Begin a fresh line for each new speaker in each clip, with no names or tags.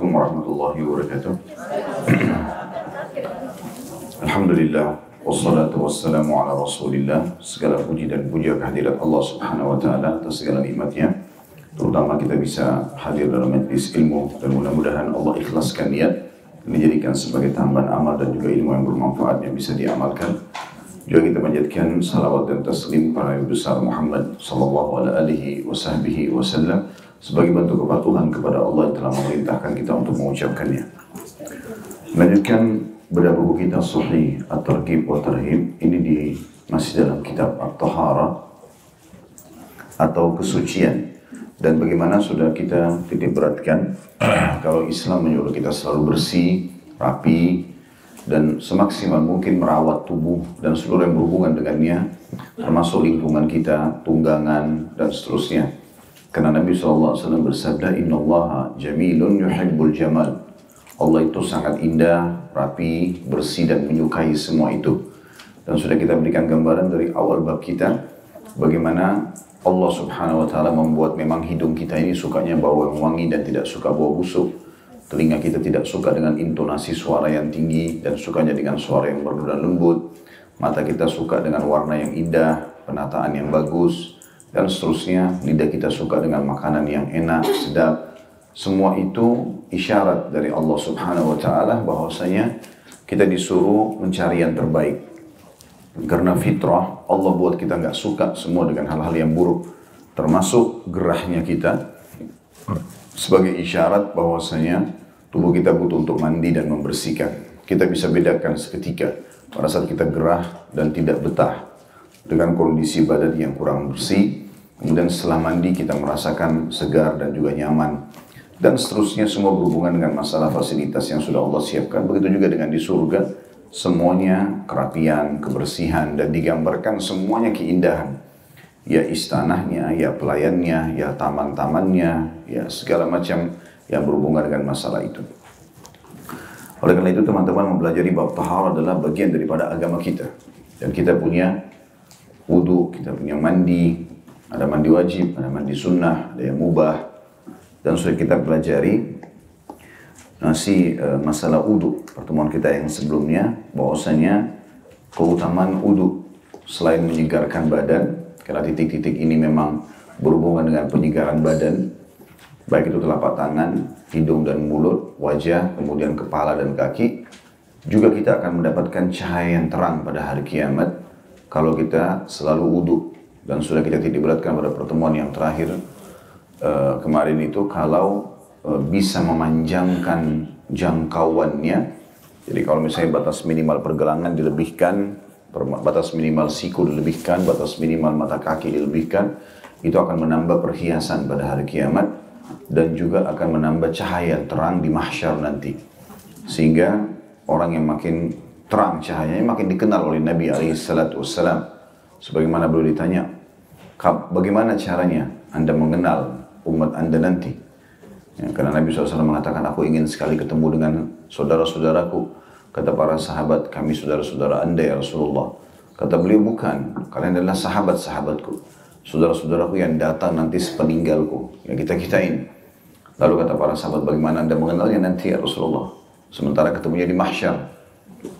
Assalamualaikum warahmatullahi wabarakatuh. Alhamdulillah wassalatu wassalamu ala Rasulillah. Segala puji dan puja kehadirat Allah Subhanahu wa taala atas segala nikmatnya. Terutama kita bisa hadir dalam majlis ilmu dan mudah-mudahan Allah ikhlaskan niat menjadikan sebagai tambahan amal dan juga ilmu yang bermanfaat yang bisa diamalkan. Juga kita panjatkan salawat dan taslim para besar Muhammad sallallahu alaihi sebagai bentuk kepatuhan kepada Allah yang telah memerintahkan kita untuk mengucapkannya. Melanjutkan bedah buku kita Sahih At-Targhib Tarhib. Ini di masih dalam kitab At-Tahara atau kesucian. Dan bagaimana sudah kita titik beratkan kalau Islam menyuruh kita selalu bersih, rapi dan semaksimal mungkin merawat tubuh dan seluruh yang berhubungan dengannya termasuk lingkungan kita, tunggangan dan seterusnya karena Nabi SAW bersabda, Inna Allah jamilun yuhibbul jamal. Allah itu sangat indah, rapi, bersih dan menyukai semua itu. Dan sudah kita berikan gambaran dari awal bab kita, bagaimana Allah subhanahu wa ta'ala membuat memang hidung kita ini sukanya bau yang wangi dan tidak suka bau busuk. Telinga kita tidak suka dengan intonasi suara yang tinggi dan sukanya dengan suara yang merdu lembut. Mata kita suka dengan warna yang indah, penataan yang bagus, dan seterusnya lidah kita suka dengan makanan yang enak, sedap. Semua itu isyarat dari Allah Subhanahu wa taala bahwasanya kita disuruh mencari yang terbaik. Karena fitrah Allah buat kita nggak suka semua dengan hal-hal yang buruk, termasuk gerahnya kita sebagai isyarat bahwasanya tubuh kita butuh untuk mandi dan membersihkan. Kita bisa bedakan seketika pada saat kita gerah dan tidak betah dengan kondisi badan yang kurang bersih. Kemudian setelah mandi kita merasakan segar dan juga nyaman. Dan seterusnya semua berhubungan dengan masalah fasilitas yang sudah Allah siapkan. Begitu juga dengan di surga. Semuanya kerapian, kebersihan, dan digambarkan semuanya keindahan. Ya istanahnya, ya pelayannya, ya taman-tamannya, ya segala macam yang berhubungan dengan masalah itu. Oleh karena itu teman-teman mempelajari bab tahar adalah bagian daripada agama kita. Dan kita punya wudhu, kita punya mandi, ada mandi wajib, ada mandi sunnah, ada yang mubah. Dan sudah kita pelajari nasi e, masalah wudhu pertemuan kita yang sebelumnya bahwasanya keutamaan wudhu selain menyegarkan badan karena titik-titik ini memang berhubungan dengan penyegaran badan baik itu telapak tangan, hidung dan mulut, wajah, kemudian kepala dan kaki juga kita akan mendapatkan cahaya yang terang pada hari kiamat kalau kita selalu wudhu dan sudah kita titik beratkan pada pertemuan yang terakhir uh, kemarin itu kalau uh, bisa memanjangkan jangkauannya jadi kalau misalnya batas minimal pergelangan dilebihkan batas minimal siku dilebihkan batas minimal mata kaki dilebihkan itu akan menambah perhiasan pada hari kiamat dan juga akan menambah cahaya terang di mahsyar nanti. Sehingga orang yang makin terang cahayanya makin dikenal oleh Nabi alaihissalatu wassalam. Sebagaimana beliau ditanya bagaimana caranya anda mengenal umat anda nanti? Ya, karena Nabi SAW mengatakan aku ingin sekali ketemu dengan saudara-saudaraku. Kata para sahabat kami saudara-saudara anda ya Rasulullah. Kata beliau bukan kalian adalah sahabat-sahabatku. Saudara-saudaraku yang datang nanti sepeninggalku. Yang kita kitain lalu kata para sahabat bagaimana anda mengenalnya nanti ya Rasulullah? Sementara ketemunya di mahsyar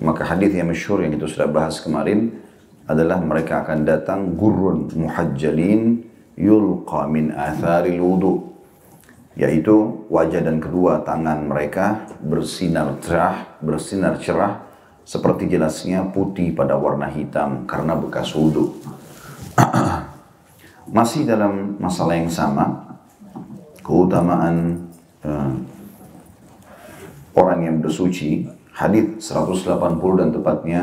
maka hadis yang masyhur yang kita sudah bahas kemarin adalah mereka akan datang gurun muhajjalin yulqa min atharil wudu. Yaitu wajah dan kedua tangan mereka bersinar cerah bersinar cerah seperti jelasnya putih pada warna hitam karena bekas wudhu masih dalam masalah yang sama keutamaan uh, orang yang bersuci hadis 180 dan tepatnya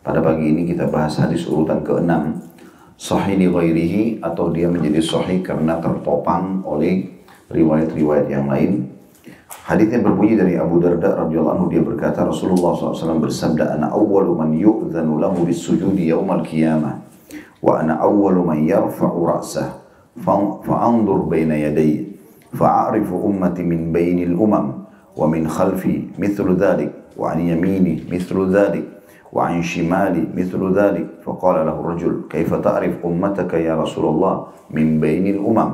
pada pagi ini kita bahas hadis urutan ke-6 sahih di ghairihi atau dia menjadi sahih karena tertopang oleh riwayat-riwayat yang lain. Hadisnya berbunyi dari Abu Darda radhiyallahu anhu dia berkata Rasulullah SAW bersabda ana awwalu man yu'dhanu lahu bisujudi yaumal qiyamah wa ana awwalu man yarfa'u ra'sah fa'andur baina yadayya fa'arifu ummati min bainil umam wa min khalfi mithlu dhalik وعن يميني مثل ذلك وعن شمالي مثل ذلك. فقال له الرجل كيف تعرف أمتك يا رسول الله من بين الأمم؟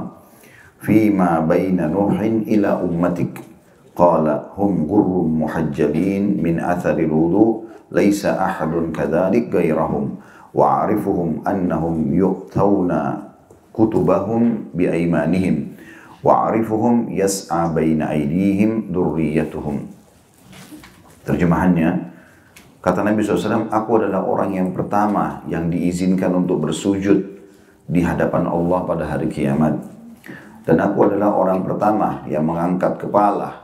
فيما بين نوح إلى أمتك. قال هم غر محجلين من أثر الوضوء ليس أحد كذلك غيرهم. وأعرفهم أنهم يؤتون كتبهم بأيمانهم وأعرفهم يسعى بين أيديهم ذريتهم. Terjemahannya kata Nabi SAW aku adalah orang yang pertama yang diizinkan untuk bersujud di hadapan Allah pada hari kiamat dan aku adalah orang pertama yang mengangkat kepala.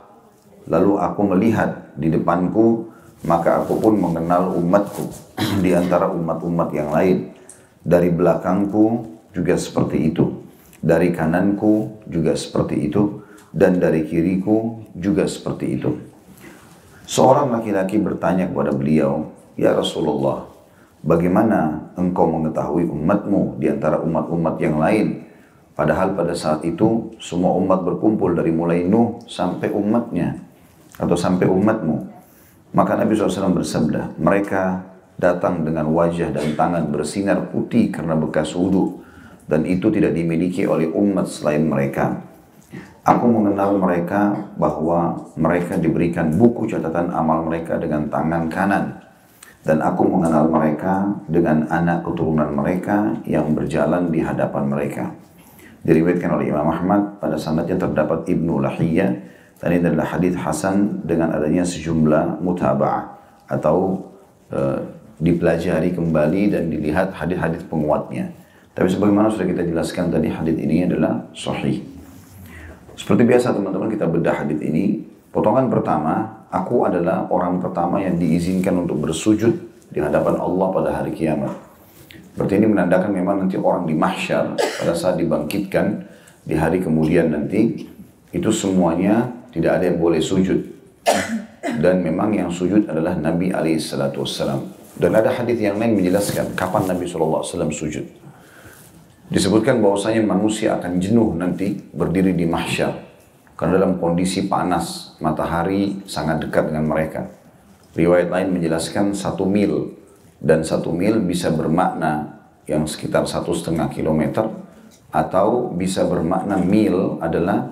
Lalu aku melihat di depanku, maka aku pun mengenal umatku di antara umat-umat yang lain. Dari belakangku juga seperti itu. Dari kananku juga seperti itu. Dan dari kiriku juga seperti itu. Seorang laki-laki bertanya kepada beliau, Ya Rasulullah, bagaimana engkau mengetahui umatmu di antara umat-umat yang lain? Padahal pada saat itu semua umat berkumpul dari mulai Nuh sampai umatnya atau sampai umatmu. Maka Nabi SAW bersabda, mereka datang dengan wajah dan tangan bersinar putih karena bekas wudhu dan itu tidak dimiliki oleh umat selain mereka. Aku mengenal mereka bahwa mereka diberikan buku catatan amal mereka dengan tangan kanan dan aku mengenal mereka dengan anak keturunan mereka yang berjalan di hadapan mereka diriwayatkan oleh Imam Ahmad pada sanadnya terdapat Ibnu Lahiyah dan ini adalah hadis hasan dengan adanya sejumlah mutaba'ah atau e, dipelajari kembali dan dilihat hadis-hadis penguatnya. Tapi sebagaimana sudah kita jelaskan tadi hadis ini adalah sahih. Seperti biasa teman-teman kita bedah hadis ini. Potongan pertama, aku adalah orang pertama yang diizinkan untuk bersujud di hadapan Allah pada hari kiamat. Berarti ini menandakan memang nanti orang di mahsyar pada saat dibangkitkan di hari kemudian nanti itu semuanya tidak ada yang boleh sujud. Dan memang yang sujud adalah Nabi alaihissalatu. Dan ada hadis yang lain menjelaskan kapan Nabi SAW sujud. Disebutkan bahwasanya manusia akan jenuh nanti berdiri di mahsyar. Karena dalam kondisi panas, matahari sangat dekat dengan mereka. Riwayat lain menjelaskan satu mil dan satu mil bisa bermakna yang sekitar satu setengah kilometer atau bisa bermakna mil adalah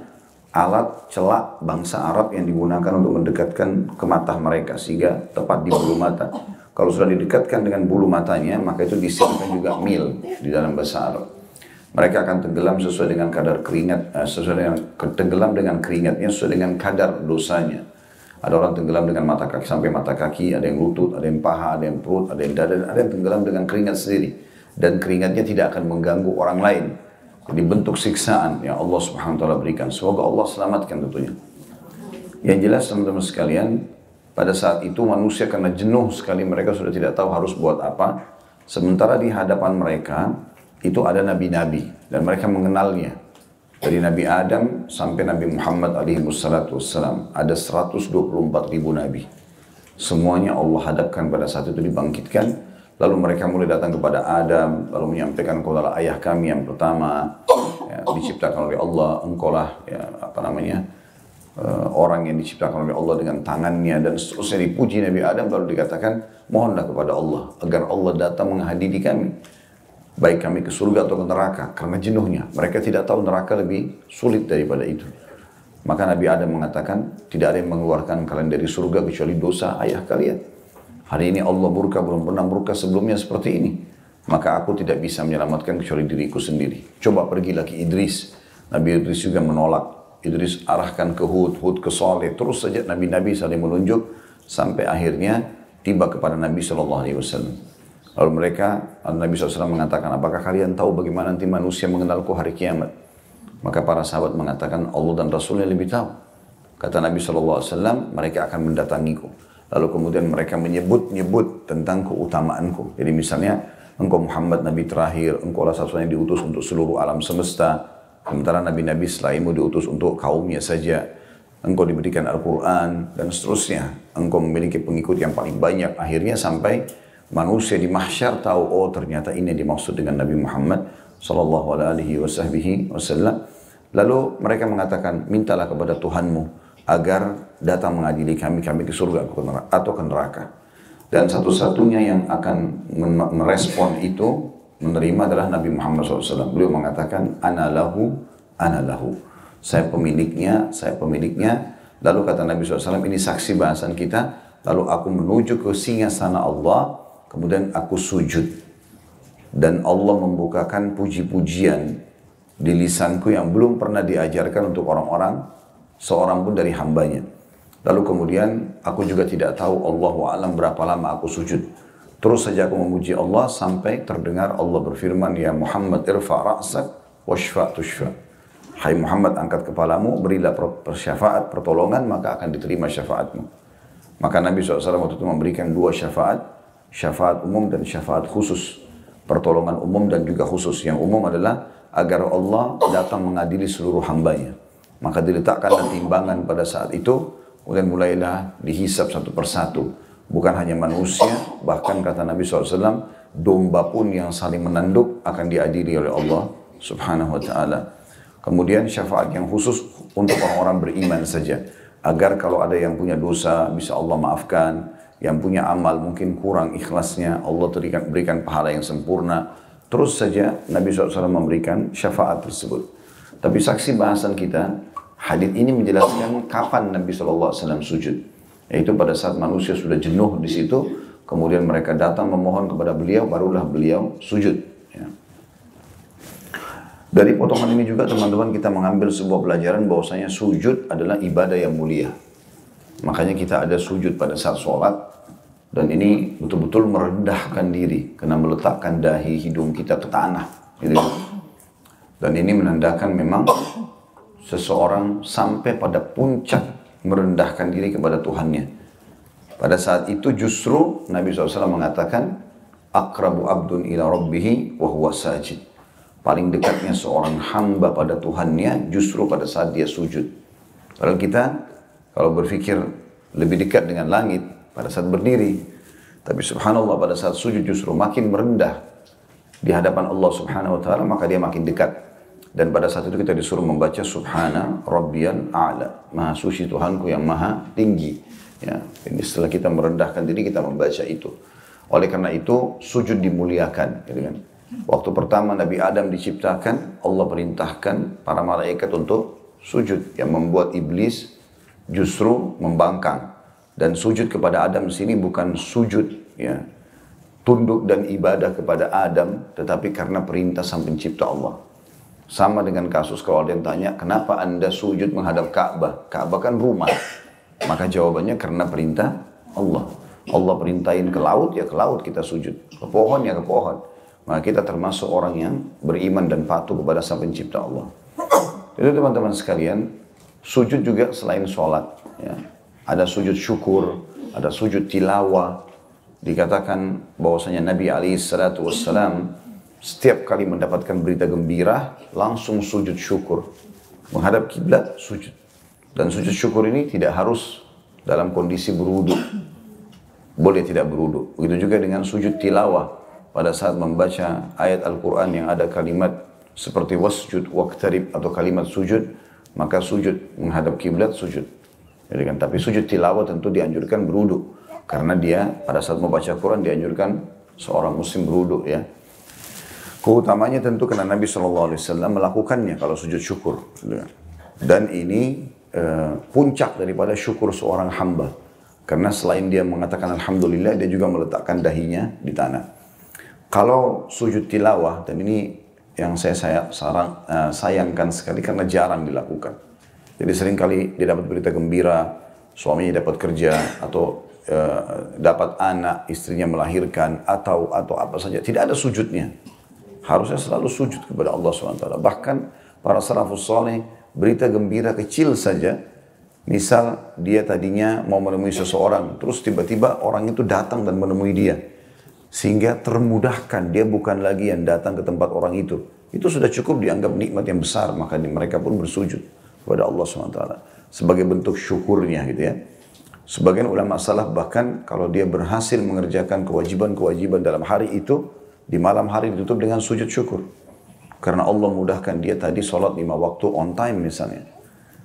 alat celak bangsa Arab yang digunakan untuk mendekatkan ke mata mereka sehingga tepat di bulu mata. Kalau sudah didekatkan dengan bulu matanya maka itu disebutkan juga mil di dalam bahasa Arab. Mereka akan tenggelam sesuai dengan kadar keringat, eh, sesuai dengan tenggelam dengan keringatnya sesuai dengan kadar dosanya. Ada orang tenggelam dengan mata kaki sampai mata kaki, ada yang lutut, ada yang paha, ada yang perut, ada yang dada, ada yang tenggelam dengan keringat sendiri. Dan keringatnya tidak akan mengganggu orang lain. Jadi bentuk siksaan yang Allah subhanahu wa ta'ala berikan. Semoga Allah selamatkan tentunya. Yang jelas teman-teman sekalian, pada saat itu manusia karena jenuh sekali mereka sudah tidak tahu harus buat apa. Sementara di hadapan mereka itu ada nabi-nabi dan mereka mengenalnya. Dari Nabi Adam sampai Nabi Muhammad alaihi wassalam. Ada 124 ribu Nabi. Semuanya Allah hadapkan pada saat itu dibangkitkan. Lalu mereka mulai datang kepada Adam, lalu menyampaikan kepada ayah kami yang pertama, ya, diciptakan oleh Allah, engkaulah ya, apa namanya, uh, orang yang diciptakan oleh Allah dengan tangannya dan seterusnya dipuji Nabi Adam lalu dikatakan mohonlah kepada Allah agar Allah datang menghadiri kami baik kami ke surga atau ke neraka karena jenuhnya. Mereka tidak tahu neraka lebih sulit daripada itu. Maka Nabi Adam mengatakan, tidak ada yang mengeluarkan kalian dari surga kecuali dosa ayah kalian. Hari ini Allah murka, belum pernah murka sebelumnya seperti ini. Maka aku tidak bisa menyelamatkan kecuali diriku sendiri. Coba pergi lagi Idris. Nabi Idris juga menolak. Idris arahkan ke Hud, Hud ke Saleh. Terus saja Nabi-Nabi saling menunjuk. Sampai akhirnya tiba kepada Nabi SAW. Lalu mereka, Nabi SAW mengatakan, apakah kalian tahu bagaimana nanti manusia mengenalku hari kiamat? Maka para sahabat mengatakan, Allah dan Rasulnya lebih tahu. Kata Nabi SAW, mereka akan mendatangiku. Lalu kemudian mereka menyebut-nyebut tentang keutamaanku. Jadi misalnya, engkau Muhammad Nabi terakhir, engkau lah satu yang diutus untuk seluruh alam semesta. Sementara Nabi-Nabi selainmu diutus untuk kaumnya saja. Engkau diberikan Al-Quran dan seterusnya. Engkau memiliki pengikut yang paling banyak. Akhirnya sampai manusia di mahsyar tahu oh ternyata ini dimaksud dengan Nabi Muhammad sallallahu alaihi wasallam. Lalu mereka mengatakan, mintalah kepada Tuhanmu agar datang mengadili kami, kami ke surga atau ke neraka. Dan satu-satunya yang akan merespon itu, menerima adalah Nabi Muhammad SAW. Beliau mengatakan, ana lahu, ana lahu. Saya pemiliknya, saya pemiliknya, Lalu kata Nabi SAW, ini saksi bahasan kita. Lalu aku menuju ke singa sana Allah, kemudian aku sujud. Dan Allah membukakan puji-pujian di lisanku yang belum pernah diajarkan untuk orang-orang, seorang pun dari hambanya. Lalu kemudian aku juga tidak tahu Allah alam berapa lama aku sujud. Terus saja aku memuji Allah sampai terdengar Allah berfirman, Ya Muhammad irfa ra'sak washfa tushfa. Hai Muhammad angkat kepalamu, berilah persyafaat, pertolongan, maka akan diterima syafaatmu. Maka Nabi SAW waktu itu memberikan dua syafaat, syafaat umum dan syafaat khusus. Pertolongan umum dan juga khusus. Yang umum adalah agar Allah datang mengadili seluruh hambanya. Maka diletakkan timbangan pada saat itu, kemudian mulailah dihisap satu persatu bukan hanya manusia, bahkan kata Nabi SAW, domba pun yang saling menanduk akan diadili oleh Allah subhanahu wa ta'ala. Kemudian syafaat yang khusus untuk orang-orang beriman saja. Agar kalau ada yang punya dosa bisa Allah maafkan. Yang punya amal mungkin kurang ikhlasnya Allah berikan, berikan pahala yang sempurna. Terus saja Nabi SAW memberikan syafaat tersebut. Tapi saksi bahasan kita, hadith ini menjelaskan kapan Nabi SAW sujud. Yaitu pada saat manusia sudah jenuh di situ, kemudian mereka datang memohon kepada beliau, barulah beliau sujud. Ya. Dari potongan ini juga teman-teman kita mengambil sebuah pelajaran bahwasanya sujud adalah ibadah yang mulia. Makanya kita ada sujud pada saat sholat dan ini betul-betul merendahkan diri karena meletakkan dahi hidung kita ke tanah. Gitu. Dan ini menandakan memang seseorang sampai pada puncak merendahkan diri kepada Tuhannya. Pada saat itu justru Nabi SAW mengatakan, Akrabu abdun ila rabbihi wa huwa sajid. Paling dekatnya seorang hamba pada Tuhannya justru pada saat dia sujud. Kalau kita kalau berpikir lebih dekat dengan langit pada saat berdiri. Tapi subhanallah pada saat sujud justru makin merendah di hadapan Allah subhanahu wa ta'ala maka dia makin dekat dan pada saat itu kita disuruh membaca Subhana Rabbiyan A'la. Maha suci Tuhanku yang maha tinggi. Ya, ini setelah kita merendahkan diri kita membaca itu. Oleh karena itu sujud dimuliakan. Gitu kan. Waktu pertama Nabi Adam diciptakan, Allah perintahkan para malaikat untuk sujud. Yang membuat iblis justru membangkang. Dan sujud kepada Adam di sini bukan sujud ya tunduk dan ibadah kepada Adam, tetapi karena perintah sang pencipta Allah. Sama dengan kasus kalau ada yang tanya, kenapa anda sujud menghadap Ka'bah? Ka'bah kan rumah. Maka jawabannya karena perintah Allah. Allah perintahin ke laut, ya ke laut kita sujud. Ke pohon, ya ke pohon. Maka kita termasuk orang yang beriman dan patuh kepada sang pencipta Allah. Itu teman-teman sekalian, sujud juga selain sholat. Ya. Ada sujud syukur, ada sujud tilawah. Dikatakan bahwasanya Nabi alaihi salatu wassalam setiap kali mendapatkan berita gembira, langsung sujud syukur. Menghadap kiblat, sujud. Dan sujud syukur ini tidak harus dalam kondisi berwudu. Boleh tidak berwudu. Begitu juga dengan sujud tilawah. Pada saat membaca ayat Al-Quran yang ada kalimat seperti wasjud, waktarib atau kalimat sujud, maka sujud menghadap kiblat sujud. Jadi kan, tapi sujud tilawah tentu dianjurkan berwudu. Karena dia pada saat membaca Quran dianjurkan seorang muslim berwudu ya. Keutamanya tentu karena Nabi SAW melakukannya kalau sujud syukur. Dan ini uh, puncak daripada syukur seorang hamba. Karena selain dia mengatakan Alhamdulillah, dia juga meletakkan dahinya di tanah. Kalau sujud tilawah, dan ini yang saya, saya sarang, uh, sayangkan sekali karena jarang dilakukan. Jadi sering kali dia dapat berita gembira, suaminya dapat kerja, atau uh, dapat anak, istrinya melahirkan, atau atau apa saja. Tidak ada sujudnya harusnya selalu sujud kepada Allah SWT. Bahkan para salafus soleh berita gembira kecil saja, misal dia tadinya mau menemui seseorang, terus tiba-tiba orang itu datang dan menemui dia. Sehingga termudahkan, dia bukan lagi yang datang ke tempat orang itu. Itu sudah cukup dianggap nikmat yang besar, maka mereka pun bersujud kepada Allah SWT. Sebagai bentuk syukurnya gitu ya. Sebagian ulama salaf bahkan kalau dia berhasil mengerjakan kewajiban-kewajiban dalam hari itu, di malam hari ditutup dengan sujud syukur. Karena Allah mudahkan dia tadi sholat lima waktu on time misalnya.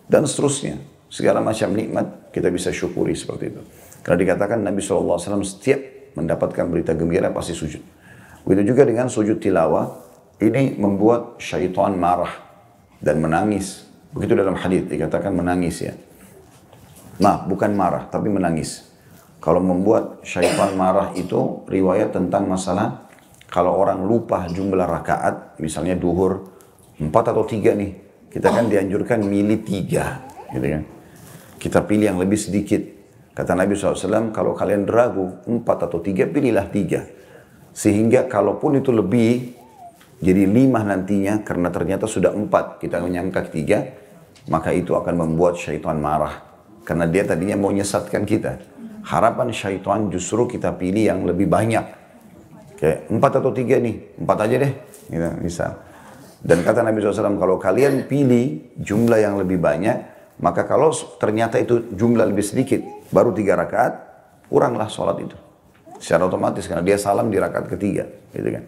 Dan seterusnya. Segala macam nikmat kita bisa syukuri seperti itu. Karena dikatakan Nabi SAW setiap mendapatkan berita gembira pasti sujud. Begitu juga dengan sujud tilawah. Ini membuat syaitan marah dan menangis. Begitu dalam hadis dikatakan menangis ya. Nah, bukan marah, tapi menangis. Kalau membuat syaitan marah itu riwayat tentang masalah kalau orang lupa jumlah rakaat, misalnya duhur, empat atau tiga nih, kita kan dianjurkan milih tiga, gitu kan. Kita pilih yang lebih sedikit. Kata Nabi SAW, kalau kalian ragu empat atau tiga, pilihlah tiga. Sehingga kalaupun itu lebih, jadi lima nantinya, karena ternyata sudah empat, kita menyangka tiga, maka itu akan membuat syaitan marah. Karena dia tadinya mau nyesatkan kita. Harapan syaitan justru kita pilih yang lebih banyak. Kayak empat atau tiga nih, empat aja deh. Gitu, misal. Dan kata Nabi SAW, kalau kalian pilih jumlah yang lebih banyak, maka kalau ternyata itu jumlah lebih sedikit, baru tiga rakaat, kuranglah sholat itu. Secara otomatis, karena dia salam di rakaat ketiga. Gitu kan.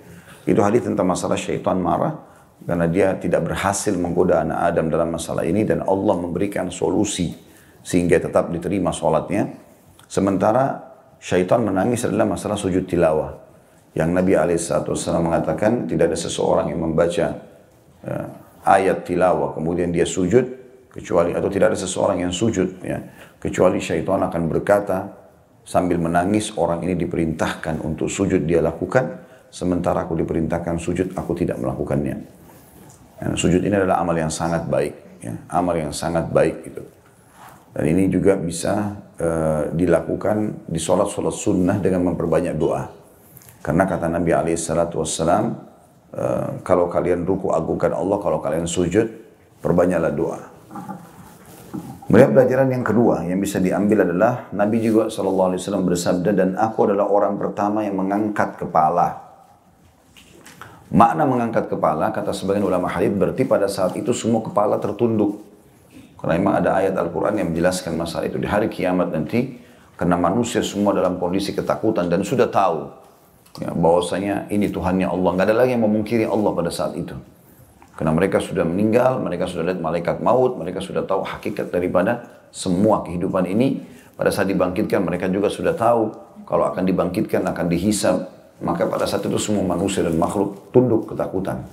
Itu hadis tentang masalah syaitan marah, karena dia tidak berhasil menggoda anak Adam dalam masalah ini, dan Allah memberikan solusi, sehingga tetap diterima sholatnya. Sementara syaitan menangis adalah masalah sujud tilawah. Yang Nabi SAW mengatakan tidak ada seseorang yang membaca uh, ayat tilawah kemudian dia sujud kecuali atau tidak ada seseorang yang sujud ya kecuali syaitan akan berkata sambil menangis orang ini diperintahkan untuk sujud dia lakukan sementara aku diperintahkan sujud aku tidak melakukannya. Ya, sujud ini adalah amal yang sangat baik ya, amal yang sangat baik itu. Dan ini juga bisa uh, dilakukan di sholat-sholat sunnah dengan memperbanyak doa. Karena kata Nabi SAW, uh, kalau kalian ruku agungkan Allah, kalau kalian sujud, perbanyaklah doa. Kemudian pelajaran yang kedua yang bisa diambil adalah Nabi juga SAW bersabda dan aku adalah orang pertama yang mengangkat kepala. Makna mengangkat kepala kata sebagian ulama hadis berarti pada saat itu semua kepala tertunduk karena memang ada ayat Al-Quran yang menjelaskan masalah itu. Di hari kiamat nanti, karena manusia semua dalam kondisi ketakutan dan sudah tahu ya, bahwasanya ini Tuhannya Allah. Nggak ada lagi yang memungkiri Allah pada saat itu. Karena mereka sudah meninggal, mereka sudah lihat malaikat maut, mereka sudah tahu hakikat daripada semua kehidupan ini. Pada saat dibangkitkan, mereka juga sudah tahu kalau akan dibangkitkan, akan dihisab. Maka pada saat itu semua manusia dan makhluk tunduk ketakutan.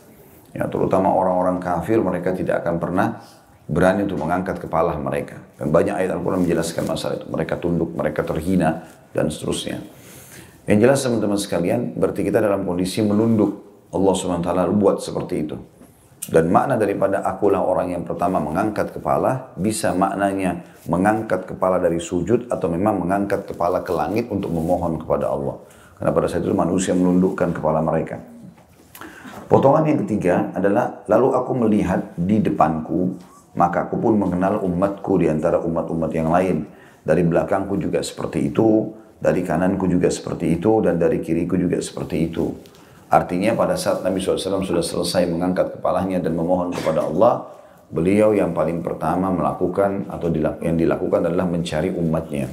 Ya, terutama orang-orang kafir, mereka tidak akan pernah berani untuk mengangkat kepala mereka. Dan banyak ayat Al-Quran menjelaskan masalah itu. Mereka tunduk, mereka terhina, dan seterusnya. Yang jelas teman-teman sekalian, berarti kita dalam kondisi menunduk. Allah SWT buat seperti itu. Dan makna daripada akulah orang yang pertama mengangkat kepala, bisa maknanya mengangkat kepala dari sujud atau memang mengangkat kepala ke langit untuk memohon kepada Allah. Karena pada saat itu manusia menundukkan kepala mereka. Potongan yang ketiga adalah, lalu aku melihat di depanku maka aku pun mengenal umatku di antara umat-umat yang lain. Dari belakangku juga seperti itu, dari kananku juga seperti itu, dan dari kiriku juga seperti itu. Artinya pada saat Nabi SAW sudah selesai mengangkat kepalanya dan memohon kepada Allah, beliau yang paling pertama melakukan atau yang dilakukan adalah mencari umatnya.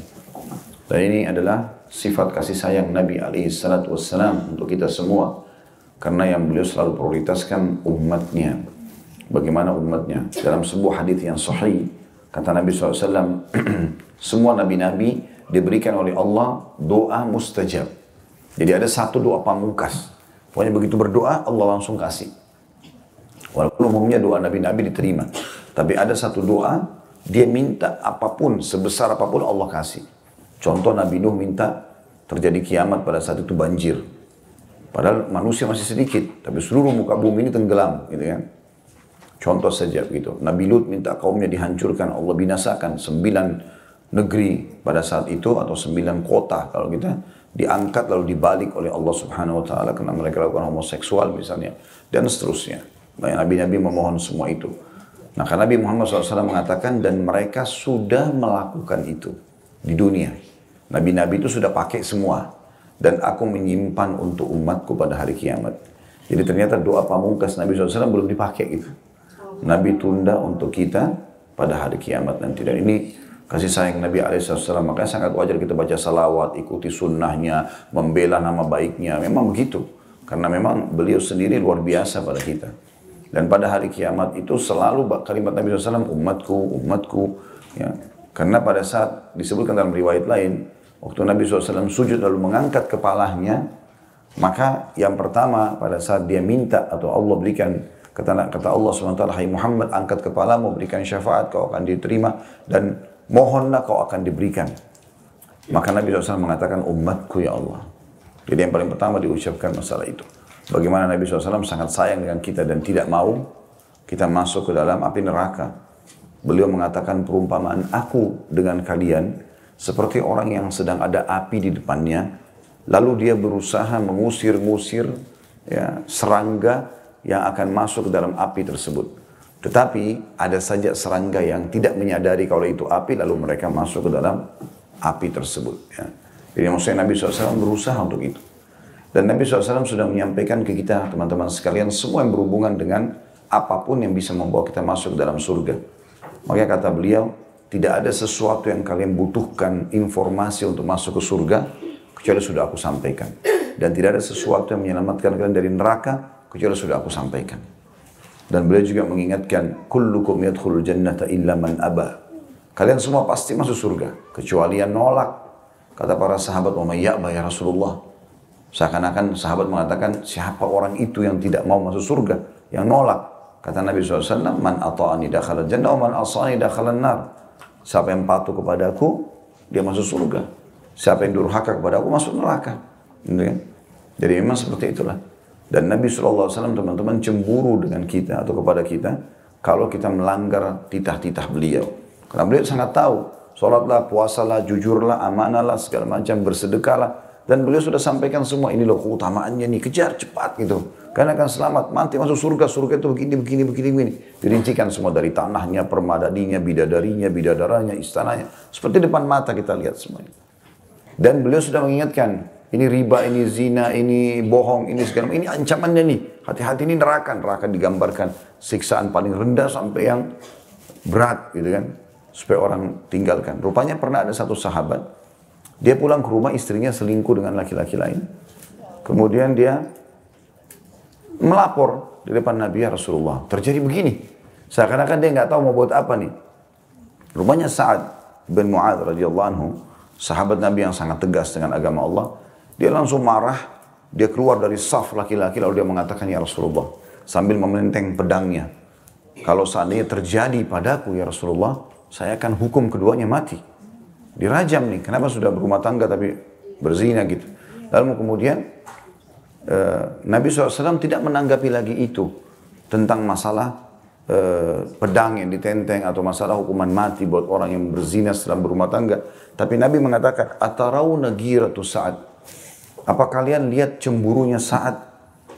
Dan ini adalah sifat kasih sayang Nabi SAW untuk kita semua. Karena yang beliau selalu prioritaskan umatnya bagaimana umatnya. Dalam sebuah hadis yang sahih, kata Nabi SAW, semua nabi-nabi diberikan oleh Allah doa mustajab. Jadi ada satu doa pamungkas. Pokoknya begitu berdoa, Allah langsung kasih. Walaupun umumnya doa nabi-nabi diterima. Tapi ada satu doa, dia minta apa pun, sebesar apa pun Allah kasih. Contoh Nabi Nuh minta terjadi kiamat pada saat itu banjir. Padahal manusia masih sedikit, tapi seluruh muka bumi ini tenggelam, gitu kan. Contoh saja begitu. Nabi Lut minta kaumnya dihancurkan, Allah binasakan sembilan negeri pada saat itu atau sembilan kota kalau kita diangkat lalu dibalik oleh Allah Subhanahu wa taala karena mereka lakukan homoseksual misalnya dan seterusnya. Banyak nabi-nabi memohon semua itu. Nah, karena Nabi Muhammad SAW mengatakan dan mereka sudah melakukan itu di dunia. Nabi-nabi itu sudah pakai semua dan aku menyimpan untuk umatku pada hari kiamat. Jadi ternyata doa pamungkas Nabi SAW belum dipakai gitu. Nabi tunda untuk kita pada hari kiamat nanti. Dan ini kasih sayang Nabi SAW. Makanya sangat wajar kita baca salawat, ikuti sunnahnya, membela nama baiknya. Memang begitu. Karena memang beliau sendiri luar biasa pada kita. Dan pada hari kiamat itu selalu kalimat Nabi SAW, umatku, umatku. Ya. Karena pada saat disebutkan dalam riwayat lain, waktu Nabi SAW sujud lalu mengangkat kepalanya, maka yang pertama pada saat dia minta atau Allah berikan Kata, kata Allah SWT, Hai Muhammad, angkat kepala, mau berikan syafaat, kau akan diterima. Dan mohonlah kau akan diberikan. Maka Nabi SAW mengatakan umatku ya Allah. Jadi yang paling pertama diucapkan masalah itu. Bagaimana Nabi SAW sangat sayang dengan kita dan tidak mau kita masuk ke dalam api neraka. Beliau mengatakan perumpamaan aku dengan kalian seperti orang yang sedang ada api di depannya, lalu dia berusaha mengusir-ngusir ya, serangga yang akan masuk ke dalam api tersebut. Tetapi ada saja serangga yang tidak menyadari kalau itu api, lalu mereka masuk ke dalam api tersebut. Ya. Jadi maksudnya Nabi SAW berusaha untuk itu. Dan Nabi SAW sudah menyampaikan ke kita, teman-teman sekalian, semua yang berhubungan dengan apa pun yang bisa membawa kita masuk dalam surga. Makanya kata beliau, tidak ada sesuatu yang kalian butuhkan informasi untuk masuk ke surga, kecuali sudah aku sampaikan. Dan tidak ada sesuatu yang menyelamatkan kalian dari neraka, kecuali sudah aku sampaikan. Dan beliau juga mengingatkan, kullukum yadkhulul jannata illa man aba. Kalian semua pasti masuk surga, kecuali yang nolak. Kata para sahabat, wa mayya'ba ya Rasulullah. Seakan-akan sahabat mengatakan, siapa orang itu yang tidak mau masuk surga, yang nolak. Kata Nabi SAW, man ata'ani dakhala jannah, man asani dakhala nar. Siapa yang patuh kepada aku, dia masuk surga. Siapa yang durhaka kepada aku, masuk neraka. Gitu kan? Jadi memang seperti itulah. Dan Nabi SAW teman-teman cemburu dengan kita atau kepada kita kalau kita melanggar titah-titah beliau. Karena beliau sangat tahu, sholatlah, puasalah, jujurlah, amanahlah, segala macam, bersedekahlah. Dan beliau sudah sampaikan semua ini loh keutamaannya nih, kejar cepat gitu. Karena akan selamat, nanti masuk surga, surga itu begini, begini, begini, begini. Dirincikan semua dari tanahnya, permadadinya, bidadarinya, bidadaranya, istananya. Seperti depan mata kita lihat semuanya. Dan beliau sudah mengingatkan, ini riba, ini zina, ini bohong, ini segala Ini ancamannya nih. Hati-hati ini neraka. Neraka digambarkan siksaan paling rendah sampai yang berat gitu kan. Supaya orang tinggalkan. Rupanya pernah ada satu sahabat. Dia pulang ke rumah istrinya selingkuh dengan laki-laki lain. Kemudian dia melapor di depan Nabi ya Rasulullah. Terjadi begini. Seakan-akan dia nggak tahu mau buat apa nih. Rupanya Sa'ad bin Mu'ad radhiyallahu anhu, sahabat Nabi yang sangat tegas dengan agama Allah, dia langsung marah, dia keluar dari saf laki-laki lalu dia mengatakan ya Rasulullah sambil mementeng pedangnya. Kalau seandainya terjadi padaku ya Rasulullah, saya akan hukum keduanya mati. Dirajam nih, kenapa sudah berumah tangga tapi berzina gitu. Lalu kemudian Eh, Nabi SAW tidak menanggapi lagi itu tentang masalah uh, pedang yang ditenteng atau masalah hukuman mati buat orang yang berzina setelah berumah tangga. Tapi Nabi mengatakan, Atarau nagiratu saat. Apa kalian lihat cemburunya saat?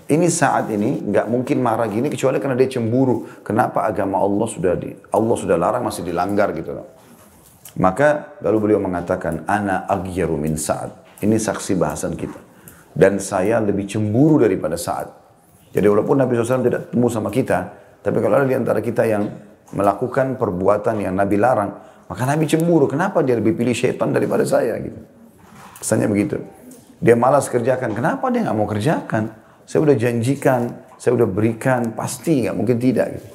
Ini saat ini nggak mungkin marah gini kecuali karena dia cemburu. Kenapa agama Allah sudah di Allah sudah larang masih dilanggar gitu loh. Maka lalu beliau mengatakan, Ana agyaru min saat. Ini saksi bahasan kita dan saya lebih cemburu daripada saat. Jadi walaupun Nabi SAW tidak temu sama kita, tapi kalau ada di antara kita yang melakukan perbuatan yang Nabi larang, maka Nabi cemburu. Kenapa dia lebih pilih syaitan daripada saya? Gitu. Kesannya begitu. Dia malas kerjakan. Kenapa dia nggak mau kerjakan? Saya udah janjikan, saya udah berikan, pasti nggak mungkin tidak. Gitu.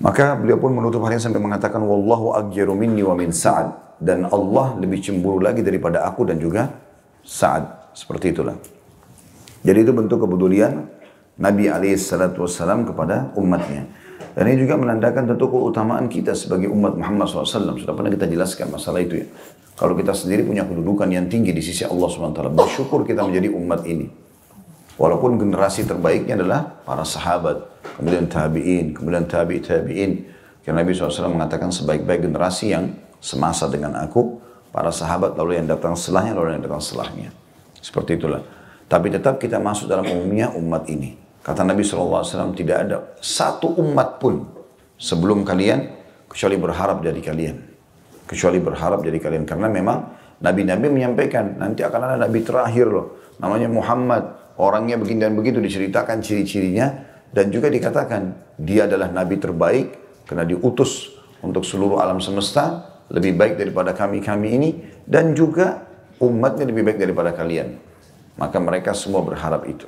Maka beliau pun menutup harinya sampai mengatakan, Wallahu agyaru minni wa min sa'ad. Dan Allah lebih cemburu lagi daripada aku dan juga Sa'ad. Seperti itulah. Jadi itu bentuk kepedulian Nabi SAW kepada umatnya. Dan ini juga menandakan tentu keutamaan kita sebagai umat Muhammad SAW. Sudah pernah kita jelaskan masalah itu ya. Kalau kita sendiri punya kedudukan yang tinggi di sisi Allah SWT. Bersyukur kita menjadi umat ini. Walaupun generasi terbaiknya adalah para sahabat. Kemudian tabi'in, kemudian tabi' tabi'in. Karena Nabi SAW mengatakan sebaik-baik generasi yang semasa dengan aku. Para sahabat lalu yang datang setelahnya lalu yang datang setelahnya. Seperti itulah. Tapi tetap kita masuk dalam umumnya umat ini. Kata Nabi SAW, tidak ada satu umat pun sebelum kalian kecuali berharap dari kalian. Kecuali berharap dari kalian. Karena memang Nabi-Nabi menyampaikan, nanti akan ada Nabi terakhir loh. Namanya Muhammad. Orangnya begini dan begitu diceritakan ciri-cirinya. Dan juga dikatakan, dia adalah Nabi terbaik karena diutus untuk seluruh alam semesta. Lebih baik daripada kami-kami ini. Dan juga umatnya lebih baik daripada kalian. Maka mereka semua berharap itu.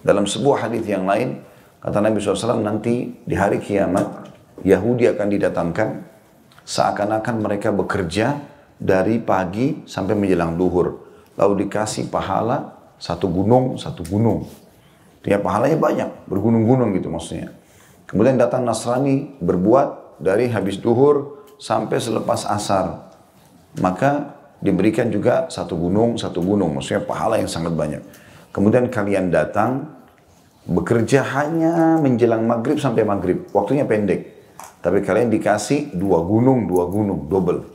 Dalam sebuah hadis yang lain, kata Nabi SAW nanti di hari kiamat, Yahudi akan didatangkan seakan-akan mereka bekerja dari pagi sampai menjelang duhur. Lalu dikasih pahala satu gunung, satu gunung. Dia pahalanya banyak, bergunung-gunung gitu maksudnya. Kemudian datang Nasrani berbuat dari habis duhur sampai selepas asar. Maka diberikan juga satu gunung, satu gunung. Maksudnya pahala yang sangat banyak. Kemudian kalian datang, bekerja hanya menjelang maghrib sampai maghrib. Waktunya pendek. Tapi kalian dikasih dua gunung, dua gunung, double.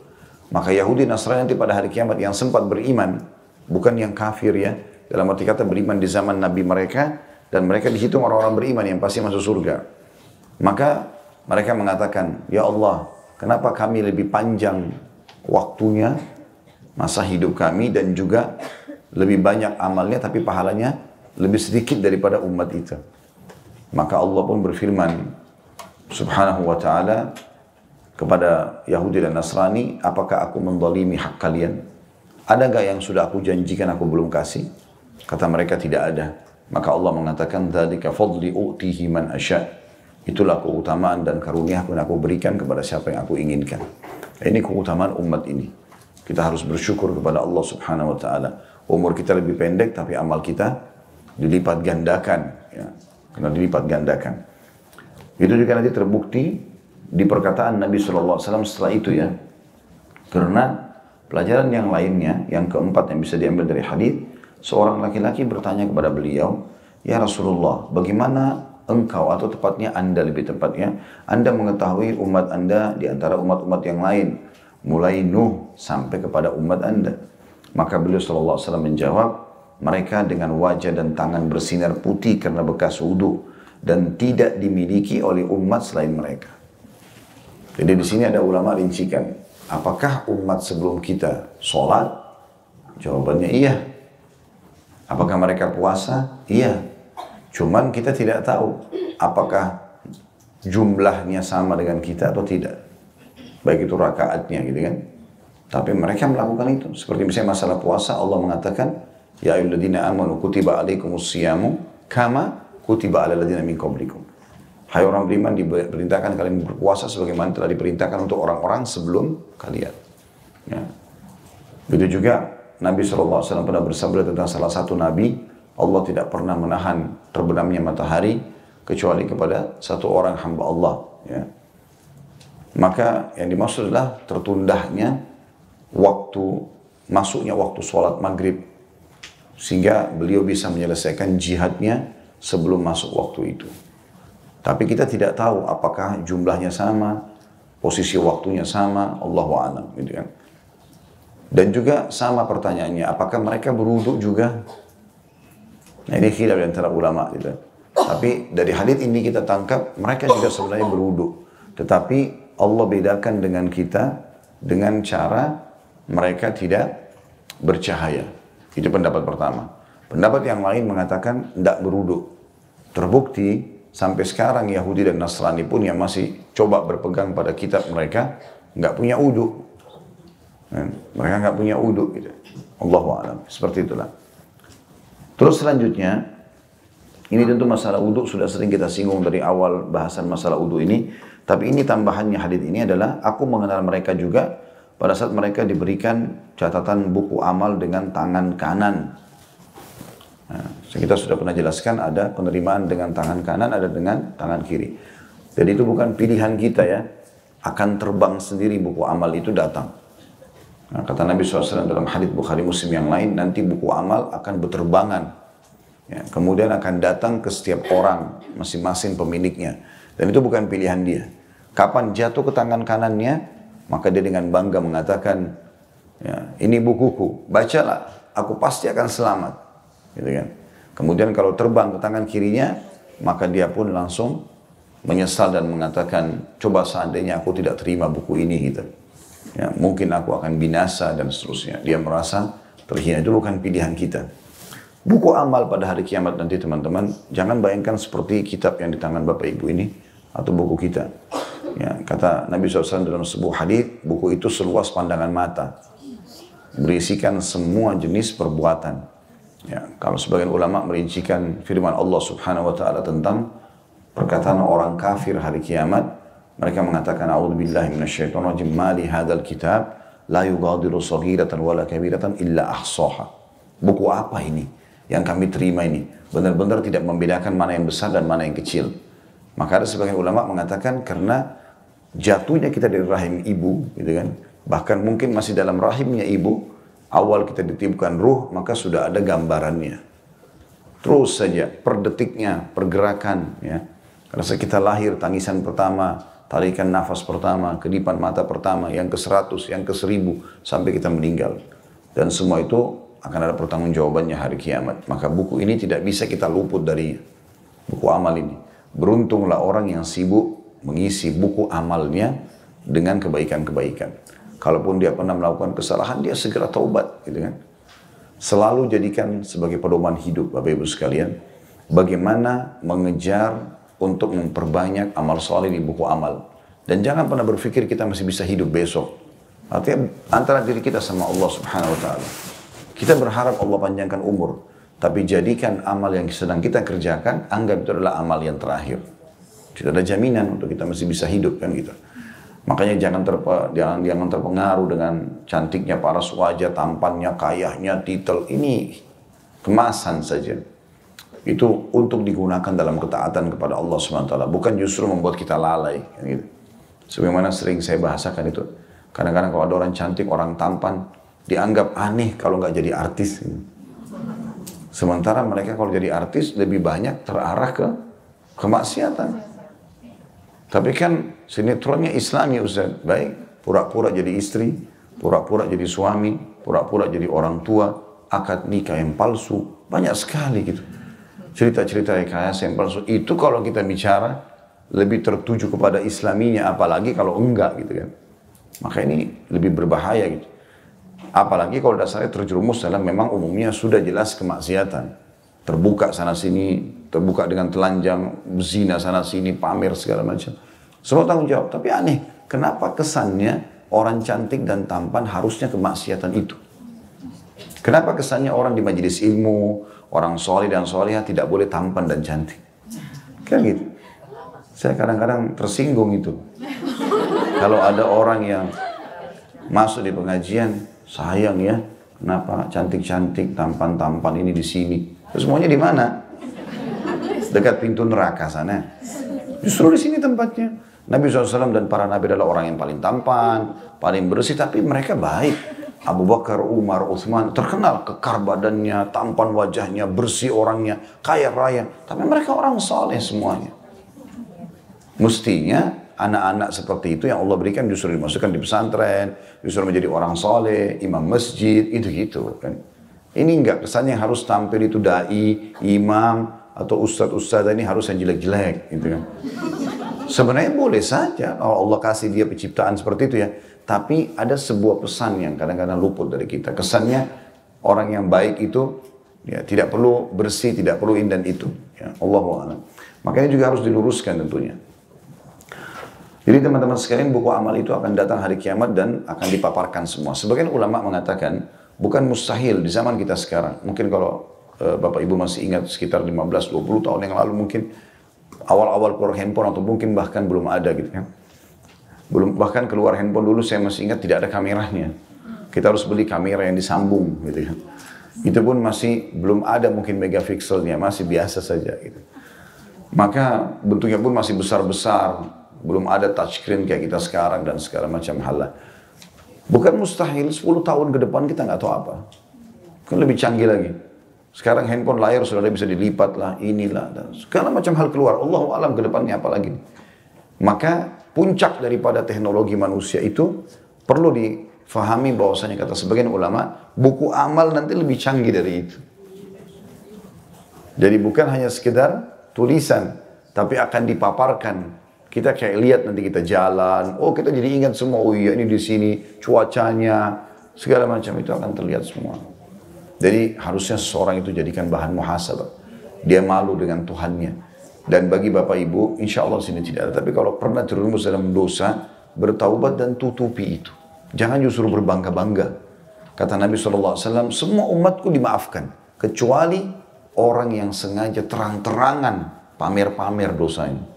Maka Yahudi Nasrani nanti pada hari kiamat yang sempat beriman, bukan yang kafir ya, dalam arti kata beriman di zaman Nabi mereka, dan mereka dihitung orang-orang beriman yang pasti masuk surga. Maka mereka mengatakan, Ya Allah, kenapa kami lebih panjang waktunya, masa hidup kami, dan juga lebih banyak amalnya, tapi pahalanya lebih sedikit daripada umat itu. Maka Allah pun berfirman, subhanahu wa ta'ala, kepada Yahudi dan Nasrani, apakah aku mendalimi hak kalian? Ada nggak yang sudah aku janjikan aku belum kasih? Kata mereka tidak ada. Maka Allah mengatakan, Dzalika fadli u'tihi asya' Itulah keutamaan dan karunia yang aku berikan kepada siapa yang aku inginkan. Ini keutamaan umat ini. Kita harus bersyukur kepada Allah subhanahu wa ta'ala. Umur kita lebih pendek tapi amal kita dilipat gandakan. Ya. Karena dilipat gandakan. Itu juga nanti terbukti di perkataan Nabi SAW setelah itu ya. Karena pelajaran yang lainnya, yang keempat yang bisa diambil dari hadis, seorang laki-laki bertanya kepada beliau, Ya Rasulullah, bagaimana engkau atau tepatnya anda lebih tepatnya? Anda mengetahui umat anda di antara umat-umat yang lain mulai Nuh sampai kepada umat anda. Maka beliau SAW menjawab mereka dengan wajah dan tangan bersinar putih karena bekas wudhu dan tidak dimiliki oleh umat selain mereka jadi di sini ada ulama rincikan apakah umat sebelum kita sholat jawabannya iya apakah mereka puasa iya Cuman kita tidak tahu apakah jumlahnya sama dengan kita atau tidak. Baik itu rakaatnya gitu kan. Tapi mereka melakukan itu. Seperti misalnya masalah puasa Allah mengatakan, Ya ayyuhalladzina amanu kutiba alaikumus siyamu kama kutiba ala ladzina min qablikum. Hai orang beriman diperintahkan kalian berpuasa sebagaimana telah diperintahkan untuk orang-orang sebelum kalian. Ya. Begitu juga Nabi SAW pernah bersabda tentang salah satu nabi Allah tidak pernah menahan terbenamnya matahari kecuali kepada satu orang hamba Allah. Ya. Maka yang dimaksud adalah tertundahnya waktu masuknya waktu sholat maghrib sehingga beliau bisa menyelesaikan jihadnya sebelum masuk waktu itu. Tapi kita tidak tahu apakah jumlahnya sama, posisi waktunya sama, Allah a'lam gitu kan. Dan juga sama pertanyaannya, apakah mereka beruduk juga? Nah ini khilaf di antara ulama gitu. Tapi dari hadis ini kita tangkap mereka juga sebenarnya berwudu. Tetapi Allah bedakan dengan kita dengan cara mereka tidak bercahaya. Itu pendapat pertama. Pendapat yang lain mengatakan tidak berwudu. Terbukti sampai sekarang Yahudi dan Nasrani pun yang masih coba berpegang pada kitab mereka nggak punya wudu. Mereka nggak punya wudu gitu. Allah alam. Seperti itulah. Terus selanjutnya, ini tentu masalah wudhu sudah sering kita singgung dari awal bahasan masalah wudhu ini. Tapi ini tambahannya hadis ini adalah aku mengenal mereka juga pada saat mereka diberikan catatan buku amal dengan tangan kanan. Nah, kita sudah pernah jelaskan ada penerimaan dengan tangan kanan, ada dengan tangan kiri. Jadi itu bukan pilihan kita ya. Akan terbang sendiri buku amal itu datang. Nah, kata Nabi SAW dalam hadis Bukhari Muslim yang lain, nanti buku amal akan berterbangan. Ya, kemudian akan datang ke setiap orang, masing-masing pemiliknya. Dan itu bukan pilihan dia. Kapan jatuh ke tangan kanannya, maka dia dengan bangga mengatakan, ya, ini bukuku, bacalah, aku pasti akan selamat. Gitu kan. Kemudian kalau terbang ke tangan kirinya, maka dia pun langsung menyesal dan mengatakan, coba seandainya aku tidak terima buku ini gitu ya, mungkin aku akan binasa dan seterusnya. Dia merasa terhina. Itu bukan pilihan kita. Buku amal pada hari kiamat nanti teman-teman, jangan bayangkan seperti kitab yang di tangan Bapak Ibu ini atau buku kita. Ya, kata Nabi SAW dalam sebuah hadis, buku itu seluas pandangan mata. Berisikan semua jenis perbuatan. Ya, kalau sebagian ulama merincikan firman Allah Subhanahu wa taala tentang perkataan orang kafir hari kiamat, mereka mengatakan a'udzubillahi minasyaitonirrajim ma li hadzal kitab la yughadiru saghiratan wala kabiratan illa ahsaha. Buku apa ini yang kami terima ini? Benar-benar tidak membedakan mana yang besar dan mana yang kecil. Maka ada sebagian ulama mengatakan karena jatuhnya kita dari rahim ibu, gitu kan. Bahkan mungkin masih dalam rahimnya ibu, awal kita ditiupkan ruh, maka sudah ada gambarannya. Terus saja, per detiknya, pergerakan, ya. Rasa kita lahir, tangisan pertama, tarikan nafas pertama, kedipan mata pertama, yang ke seratus, yang ke seribu, sampai kita meninggal. Dan semua itu akan ada pertanggungjawabannya hari kiamat. Maka buku ini tidak bisa kita luput dari buku amal ini. Beruntunglah orang yang sibuk mengisi buku amalnya dengan kebaikan-kebaikan. Kalaupun dia pernah melakukan kesalahan, dia segera taubat, gitu kan. Selalu jadikan sebagai pedoman hidup, Bapak Ibu sekalian, bagaimana mengejar untuk memperbanyak amal soleh di buku amal. Dan jangan pernah berpikir kita masih bisa hidup besok. Artinya antara diri kita sama Allah Subhanahu wa taala. Kita berharap Allah panjangkan umur, tapi jadikan amal yang sedang kita kerjakan anggap itu adalah amal yang terakhir. Tidak ada jaminan untuk kita masih bisa hidup kan gitu. Makanya jangan, terpe, jangan, jangan terpengaruh dengan cantiknya para wajah, tampannya, kayahnya, titel. Ini kemasan saja. Itu untuk digunakan dalam ketaatan kepada Allah SWT. Bukan justru membuat kita lalai. Gitu. Sebagaimana sering saya bahasakan itu. Kadang-kadang kalau ada orang cantik, orang tampan, dianggap aneh kalau nggak jadi artis. Gitu. Sementara mereka kalau jadi artis lebih banyak terarah ke kemaksiatan. Tapi kan sinetronnya islami Ustaz. Baik, pura-pura jadi istri, pura-pura jadi suami, pura-pura jadi orang tua, akad nikah yang palsu. Banyak sekali gitu. Cerita-cerita rekayasa yang palsu. Itu kalau kita bicara lebih tertuju kepada islaminya, apalagi kalau enggak gitu kan. Maka ini lebih berbahaya gitu. Apalagi kalau dasarnya terjerumus dalam memang umumnya sudah jelas kemaksiatan. Terbuka sana sini, terbuka dengan telanjang, zina sana sini, pamer segala macam. Semua tanggung jawab. Tapi aneh, kenapa kesannya orang cantik dan tampan harusnya kemaksiatan itu? Kenapa kesannya orang di majelis ilmu, orang soleh dan soleha tidak boleh tampan dan cantik? Kan gitu. Saya kadang-kadang tersinggung itu. Kalau ada orang yang masuk di pengajian, sayang ya, kenapa cantik-cantik, tampan-tampan ini di sini. Terus semuanya di mana? dekat pintu neraka sana. Justru di sini tempatnya. Nabi SAW dan para nabi adalah orang yang paling tampan, paling bersih, tapi mereka baik. Abu Bakar, Umar, Uthman terkenal kekar badannya, tampan wajahnya, bersih orangnya, kaya raya. Tapi mereka orang soleh semuanya. Mestinya anak-anak seperti itu yang Allah berikan justru dimasukkan di pesantren, justru menjadi orang soleh, imam masjid, itu gitu kan. Ini enggak kesannya harus tampil itu dai, imam, atau ustadz-ustadz ini harus yang jelek-jelek gitu kan. Sebenarnya boleh saja kalau Allah kasih dia penciptaan seperti itu ya. Tapi ada sebuah pesan yang kadang-kadang luput dari kita. Kesannya orang yang baik itu ya tidak perlu bersih, tidak perlu indan itu. Ya, Allah Makanya juga harus diluruskan tentunya. Jadi teman-teman sekalian buku amal itu akan datang hari kiamat dan akan dipaparkan semua. Sebagian ulama mengatakan bukan mustahil di zaman kita sekarang. Mungkin kalau Eh, Bapak Ibu masih ingat sekitar 15-20 tahun yang lalu mungkin awal-awal keluar handphone atau mungkin bahkan belum ada gitu kan. Belum bahkan keluar handphone dulu saya masih ingat tidak ada kameranya. Kita harus beli kamera yang disambung gitu kan. Itu pun masih belum ada mungkin megapikselnya, masih biasa saja gitu. Maka bentuknya pun masih besar-besar, belum ada touchscreen kayak kita sekarang dan segala macam hal Bukan mustahil 10 tahun ke depan kita nggak tahu apa. Kan lebih canggih lagi. Sekarang handphone layar sudah bisa dilipat lah, inilah dan segala macam hal keluar. Allah alam ke depannya apa lagi. Maka puncak daripada teknologi manusia itu perlu difahami bahwasanya kata sebagian ulama, buku amal nanti lebih canggih dari itu. Jadi bukan hanya sekedar tulisan, tapi akan dipaparkan. Kita kayak lihat nanti kita jalan, oh kita jadi ingat semua, oh iya ini di sini cuacanya, segala macam itu akan terlihat semua. Jadi harusnya seseorang itu jadikan bahan muhasabah. Dia malu dengan Tuhannya. Dan bagi Bapak Ibu, insya Allah sini tidak ada. Tapi kalau pernah terjerumus dalam dosa, bertaubat dan tutupi itu. Jangan justru berbangga-bangga. Kata Nabi SAW, semua umatku dimaafkan. Kecuali orang yang sengaja terang-terangan pamer-pamer dosanya.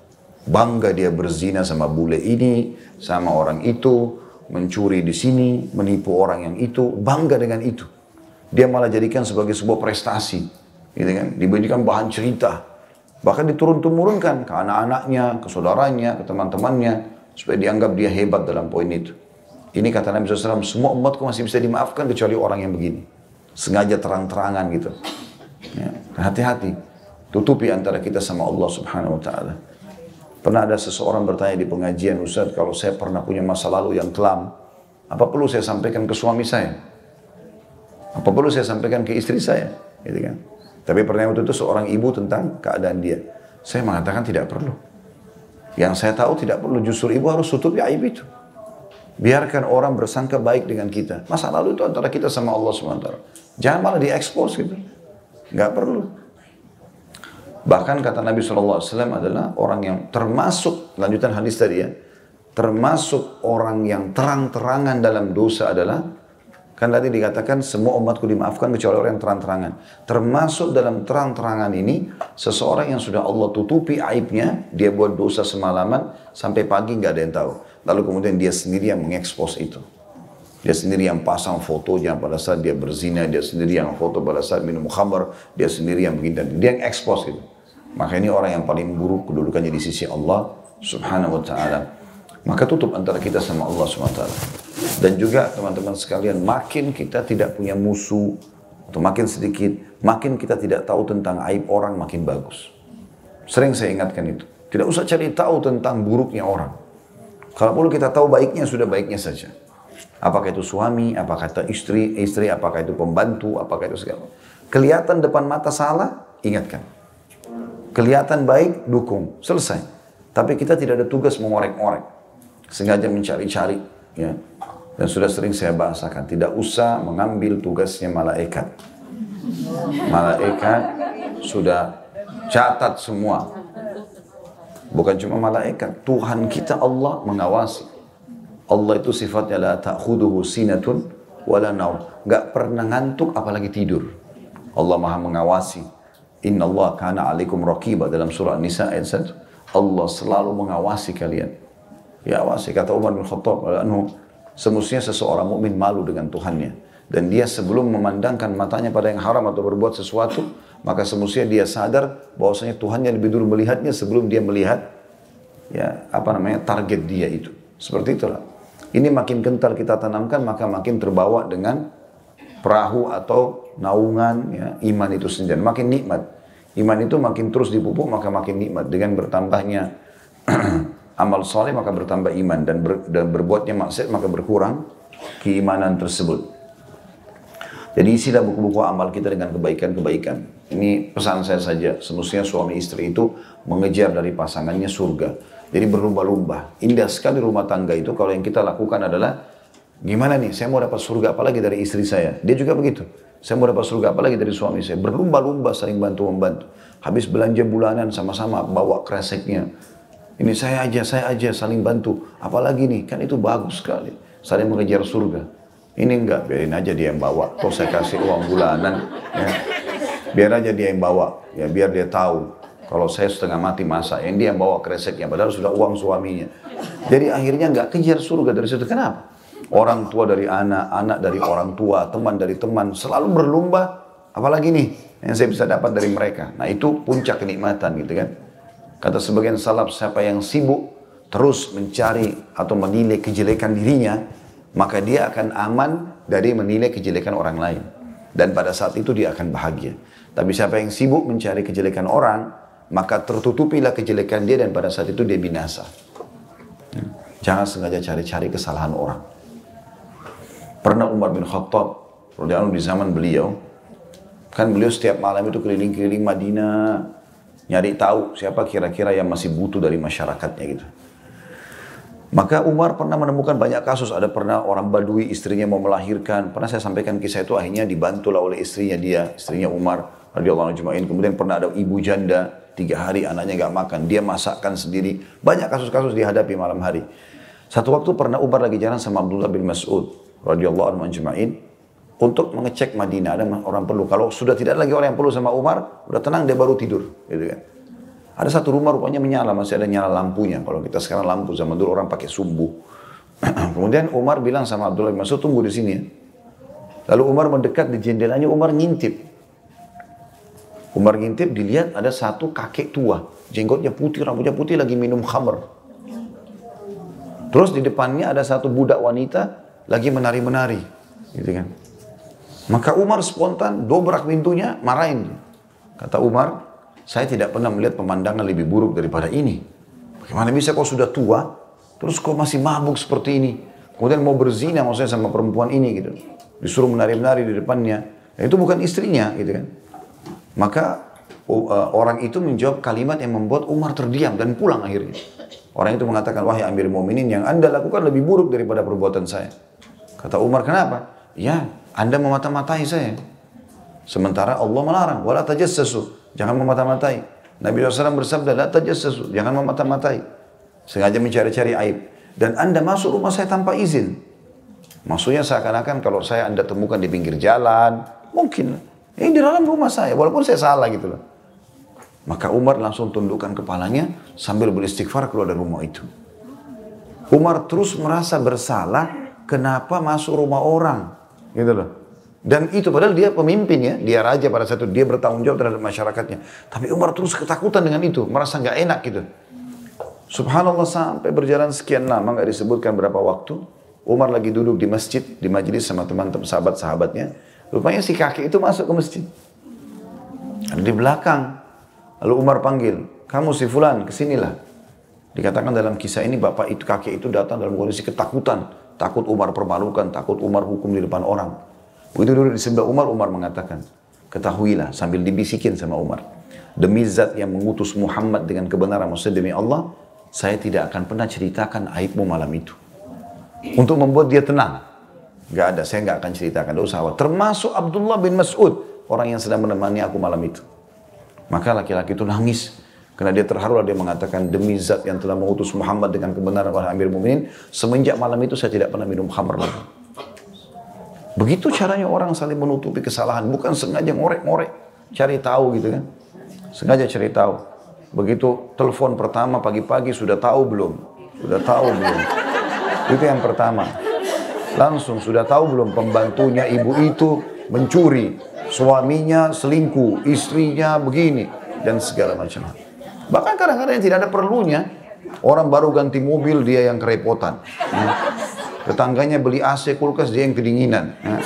Bangga dia berzina sama bule ini, sama orang itu, mencuri di sini, menipu orang yang itu, bangga dengan itu. Dia malah jadikan sebagai sebuah prestasi. Gitu kan? Diberikan bahan cerita. Bahkan diturun-temurunkan ke anak-anaknya, ke saudaranya, ke teman-temannya. supaya dianggap dia hebat dalam poin itu. Ini kata Nabi SAW, semua umatku masih bisa dimaafkan kecuali orang yang begini. Sengaja terang-terangan gitu. Ya, hati-hati. Tutupi antara kita sama Allah subhanahu wa ta'ala. Pernah ada seseorang bertanya di pengajian, Ustaz, kalau saya pernah punya masa lalu yang kelam, apa perlu saya sampaikan ke suami saya? Apa perlu saya sampaikan ke istri saya? Gitu kan? Tapi pertanyaan itu seorang ibu tentang keadaan dia. Saya mengatakan tidak perlu. Yang saya tahu tidak perlu, justru ibu harus tutupi aib itu. Biarkan orang bersangka baik dengan kita. Masa lalu itu antara kita sama Allah SWT. Jangan malah diekspos gitu. Gak perlu. Bahkan kata Nabi SAW adalah orang yang termasuk, lanjutan hadis tadi ya, termasuk orang yang terang-terangan dalam dosa adalah, kan tadi dikatakan semua umatku dimaafkan kecuali orang yang terang-terangan. Termasuk dalam terang-terangan ini, seseorang yang sudah Allah tutupi aibnya, dia buat dosa semalaman, sampai pagi nggak ada yang tahu. Lalu kemudian dia sendiri yang mengekspos itu. Dia sendiri yang pasang fotonya pada saat dia berzina, dia sendiri yang foto pada saat minum khamar, dia sendiri yang begini, dia yang ekspos gitu. Maka ini orang yang paling buruk kedudukannya di sisi Allah subhanahu wa ta'ala. Maka tutup antara kita sama Allah subhanahu wa ta'ala. Dan juga teman-teman sekalian, makin kita tidak punya musuh, atau makin sedikit, makin kita tidak tahu tentang aib orang, makin bagus. Sering saya ingatkan itu. Tidak usah cari tahu tentang buruknya orang. Kalau perlu kita tahu baiknya, sudah baiknya saja. Apakah itu suami, apakah itu istri, istri, apakah itu pembantu, apakah itu segala. Kelihatan depan mata salah, ingatkan. Kelihatan baik, dukung. Selesai. Tapi kita tidak ada tugas mengorek-orek. Sengaja mencari-cari. Ya. Dan sudah sering saya bahasakan. Tidak usah mengambil tugasnya malaikat. Malaikat sudah catat semua Bukan cuma malaikat, Tuhan kita Allah mengawasi. Allah itu sifatnya la ta'khuduhu sinatun wala naum. Gak pernah ngantuk apalagi tidur. Allah Maha mengawasi. Inna Allah kana alaikum raqiba dalam surah Nisa ayat 1. Allah selalu mengawasi kalian. Ya awasi kata Umar bin Khattab anhu semestinya seseorang mukmin malu dengan Tuhannya dan dia sebelum memandangkan matanya pada yang haram atau berbuat sesuatu maka semestinya dia sadar bahwasanya Tuhan yang lebih dulu melihatnya sebelum dia melihat ya apa namanya target dia itu. Seperti itulah. Ini makin kental kita tanamkan maka makin terbawa dengan perahu atau naungan ya, iman itu sendiri. Makin nikmat. Iman itu makin terus dipupuk maka makin nikmat dengan bertambahnya amal soleh maka bertambah iman dan, ber, dan berbuatnya maksiat maka berkurang keimanan tersebut. Jadi isilah buku-buku amal kita dengan kebaikan-kebaikan. Ini pesan saya saja. Semestinya suami istri itu mengejar dari pasangannya surga. Jadi berlumba-lumba. Indah sekali rumah tangga itu kalau yang kita lakukan adalah gimana nih saya mau dapat surga apalagi dari istri saya. Dia juga begitu. Saya mau dapat surga apalagi dari suami saya. Berlumba-lumba saling bantu-membantu. Habis belanja bulanan sama-sama bawa kreseknya. Ini saya aja, saya aja saling bantu. Apalagi nih, kan itu bagus sekali. Saling mengejar surga. Ini enggak, biarin aja dia yang bawa. Kok saya kasih uang bulanan, ya. biar aja dia yang bawa. Ya biar dia tahu. Kalau saya setengah mati masa, yang dia yang bawa kreseknya, padahal sudah uang suaminya. Jadi akhirnya enggak kejar surga dari situ. Kenapa? Orang tua dari anak, anak dari orang tua, teman dari teman, selalu berlomba. Apalagi nih yang saya bisa dapat dari mereka. Nah itu puncak kenikmatan gitu kan. Kata sebagian salaf, siapa yang sibuk terus mencari atau menilai kejelekan dirinya, maka dia akan aman dari menilai kejelekan orang lain. Dan pada saat itu dia akan bahagia. Tapi siapa yang sibuk mencari kejelekan orang, maka tertutupilah kejelekan dia dan pada saat itu dia binasa. Jangan sengaja cari-cari kesalahan orang. Pernah Umar bin Khattab, di zaman beliau, kan beliau setiap malam itu keliling-keliling Madinah, nyari tahu siapa kira-kira yang masih butuh dari masyarakatnya gitu. Maka Umar pernah menemukan banyak kasus. Ada pernah orang Badui istrinya mau melahirkan. Pernah saya sampaikan kisah itu akhirnya dibantulah oleh istrinya dia, istrinya Umar radhiyallahu anhu Kemudian pernah ada ibu janda tiga hari anaknya nggak makan, dia masakkan sendiri. Banyak kasus-kasus dihadapi malam hari. Satu waktu pernah Umar lagi jalan sama Abdullah bin Mas'ud radhiyallahu anhu untuk mengecek Madinah ada orang perlu. Kalau sudah tidak lagi orang yang perlu sama Umar, udah tenang dia baru tidur, gitu kan. Ada satu rumah rupanya menyala, masih ada nyala lampunya. Kalau kita sekarang lampu zaman dulu orang pakai sumbu. Kemudian Umar bilang sama Abdullah bin Mas'ud tunggu di sini ya. Lalu Umar mendekat di jendelanya, Umar ngintip. Umar ngintip dilihat ada satu kakek tua, jenggotnya putih, rambutnya putih lagi minum khamr. Terus di depannya ada satu budak wanita lagi menari-menari, gitu kan. Maka Umar spontan dobrak pintunya, marahin. Kata Umar, saya tidak pernah melihat pemandangan lebih buruk daripada ini. Bagaimana bisa kau sudah tua, terus kau masih mabuk seperti ini? Kemudian mau berzina maksudnya sama perempuan ini gitu. Disuruh menari-menari di depannya. Ya, itu bukan istrinya gitu kan. Maka uh, orang itu menjawab kalimat yang membuat Umar terdiam dan pulang akhirnya. Orang itu mengatakan, wahai Amir Mu'minin yang anda lakukan lebih buruk daripada perbuatan saya. Kata Umar, kenapa? Ya, anda memata-matai saya. Sementara Allah melarang, wala tajassasu. Jangan memata-matai. Nabi SAW bersabda, la tajassasu. Jangan memata-matai. Sengaja mencari-cari aib. Dan anda masuk rumah saya tanpa izin. Maksudnya seakan-akan kalau saya anda temukan di pinggir jalan, mungkin. Ini di dalam rumah saya, walaupun saya salah gitu loh. Maka Umar langsung tundukkan kepalanya sambil beristighfar keluar dari rumah itu. Umar terus merasa bersalah kenapa masuk rumah orang? Gitu loh. Dan itu padahal dia pemimpin ya, dia raja pada satu dia bertanggung jawab terhadap masyarakatnya. Tapi Umar terus ketakutan dengan itu, merasa nggak enak gitu. Subhanallah sampai berjalan sekian lama nggak disebutkan berapa waktu. Umar lagi duduk di masjid, di majelis sama teman-teman sahabat-sahabatnya. Rupanya si kakek itu masuk ke masjid. Di belakang. Lalu Umar panggil, kamu si fulan, ke sinilah. Dikatakan dalam kisah ini bapak itu kakek itu datang dalam kondisi ketakutan. Takut Umar permalukan, takut Umar hukum di depan orang. Begitu dulu di sebelah Umar, Umar mengatakan, ketahuilah sambil dibisikin sama Umar. Demi zat yang mengutus Muhammad dengan kebenaran, maksudnya demi Allah, saya tidak akan pernah ceritakan aibmu malam itu. Untuk membuat dia tenang. Gak ada, saya gak akan ceritakan, tidak usah Termasuk Abdullah bin Mas'ud, orang yang sedang menemani aku malam itu. Maka laki-laki itu nangis. Karena dia terharu dia mengatakan demi zat yang telah mengutus Muhammad dengan kebenaran wahai Amir Mu'minin, semenjak malam itu saya tidak pernah minum khamr lagi. Begitu caranya orang saling menutupi kesalahan, bukan sengaja ngorek-ngorek, cari tahu gitu kan. Sengaja cari tahu. Begitu telepon pertama pagi-pagi sudah tahu belum? Sudah tahu belum? Itu yang pertama. Langsung sudah tahu belum pembantunya ibu itu mencuri, suaminya selingkuh, istrinya begini dan segala macam hal. Bahkan kadang-kadang yang tidak ada perlunya. Orang baru ganti mobil, dia yang kerepotan. Ya. Tetangganya beli AC kulkas, dia yang kedinginan. Ya.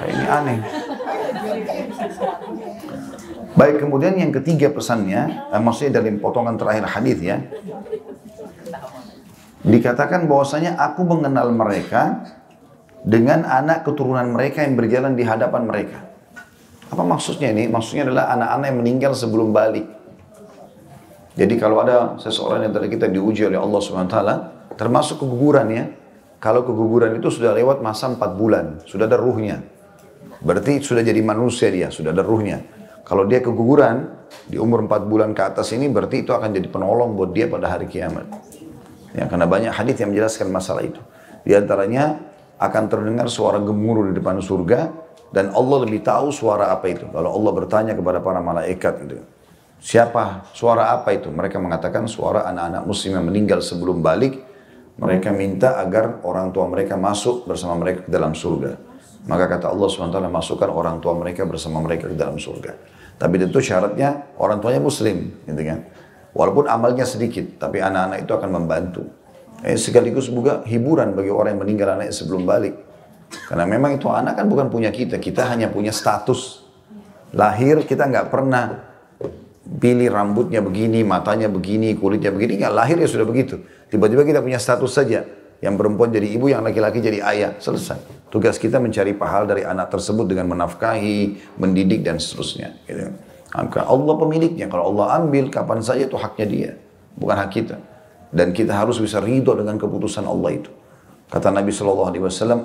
Kayak ini aneh. Baik, kemudian yang ketiga pesannya, eh, maksudnya dalam potongan terakhir hadis ya, dikatakan bahwasanya aku mengenal mereka dengan anak keturunan mereka yang berjalan di hadapan mereka. Apa maksudnya ini? Maksudnya adalah anak-anak yang meninggal sebelum balik. Jadi kalau ada seseorang yang tadi kita diuji oleh Allah SWT, termasuk keguguran ya. Kalau keguguran itu sudah lewat masa 4 bulan, sudah ada ruhnya. Berarti sudah jadi manusia dia, sudah ada ruhnya. Kalau dia keguguran di umur 4 bulan ke atas ini berarti itu akan jadi penolong buat dia pada hari kiamat. Ya, karena banyak hadis yang menjelaskan masalah itu. Di antaranya akan terdengar suara gemuruh di depan surga dan Allah lebih tahu suara apa itu. Kalau Allah bertanya kepada para malaikat itu. Siapa? Suara apa itu? Mereka mengatakan suara anak-anak muslim yang meninggal sebelum balik. Mereka minta agar orang tua mereka masuk bersama mereka ke dalam surga. Maka kata Allah SWT masukkan orang tua mereka bersama mereka ke dalam surga. Tapi tentu syaratnya orang tuanya muslim. Gitu kan? Walaupun amalnya sedikit, tapi anak-anak itu akan membantu. Eh, sekaligus juga hiburan bagi orang yang meninggal anak sebelum balik. Karena memang itu anak kan bukan punya kita, kita hanya punya status. Lahir kita nggak pernah pilih rambutnya begini, matanya begini, kulitnya begini, nggak lahir ya sudah begitu. Tiba-tiba kita punya status saja. Yang perempuan jadi ibu, yang laki-laki jadi ayah. Selesai. Tugas kita mencari pahala dari anak tersebut dengan menafkahi, mendidik, dan seterusnya. Gitu. Maka Allah pemiliknya. Kalau Allah ambil, kapan saja itu haknya dia. Bukan hak kita. Dan kita harus bisa ridho dengan keputusan Allah itu. Kata Nabi SAW,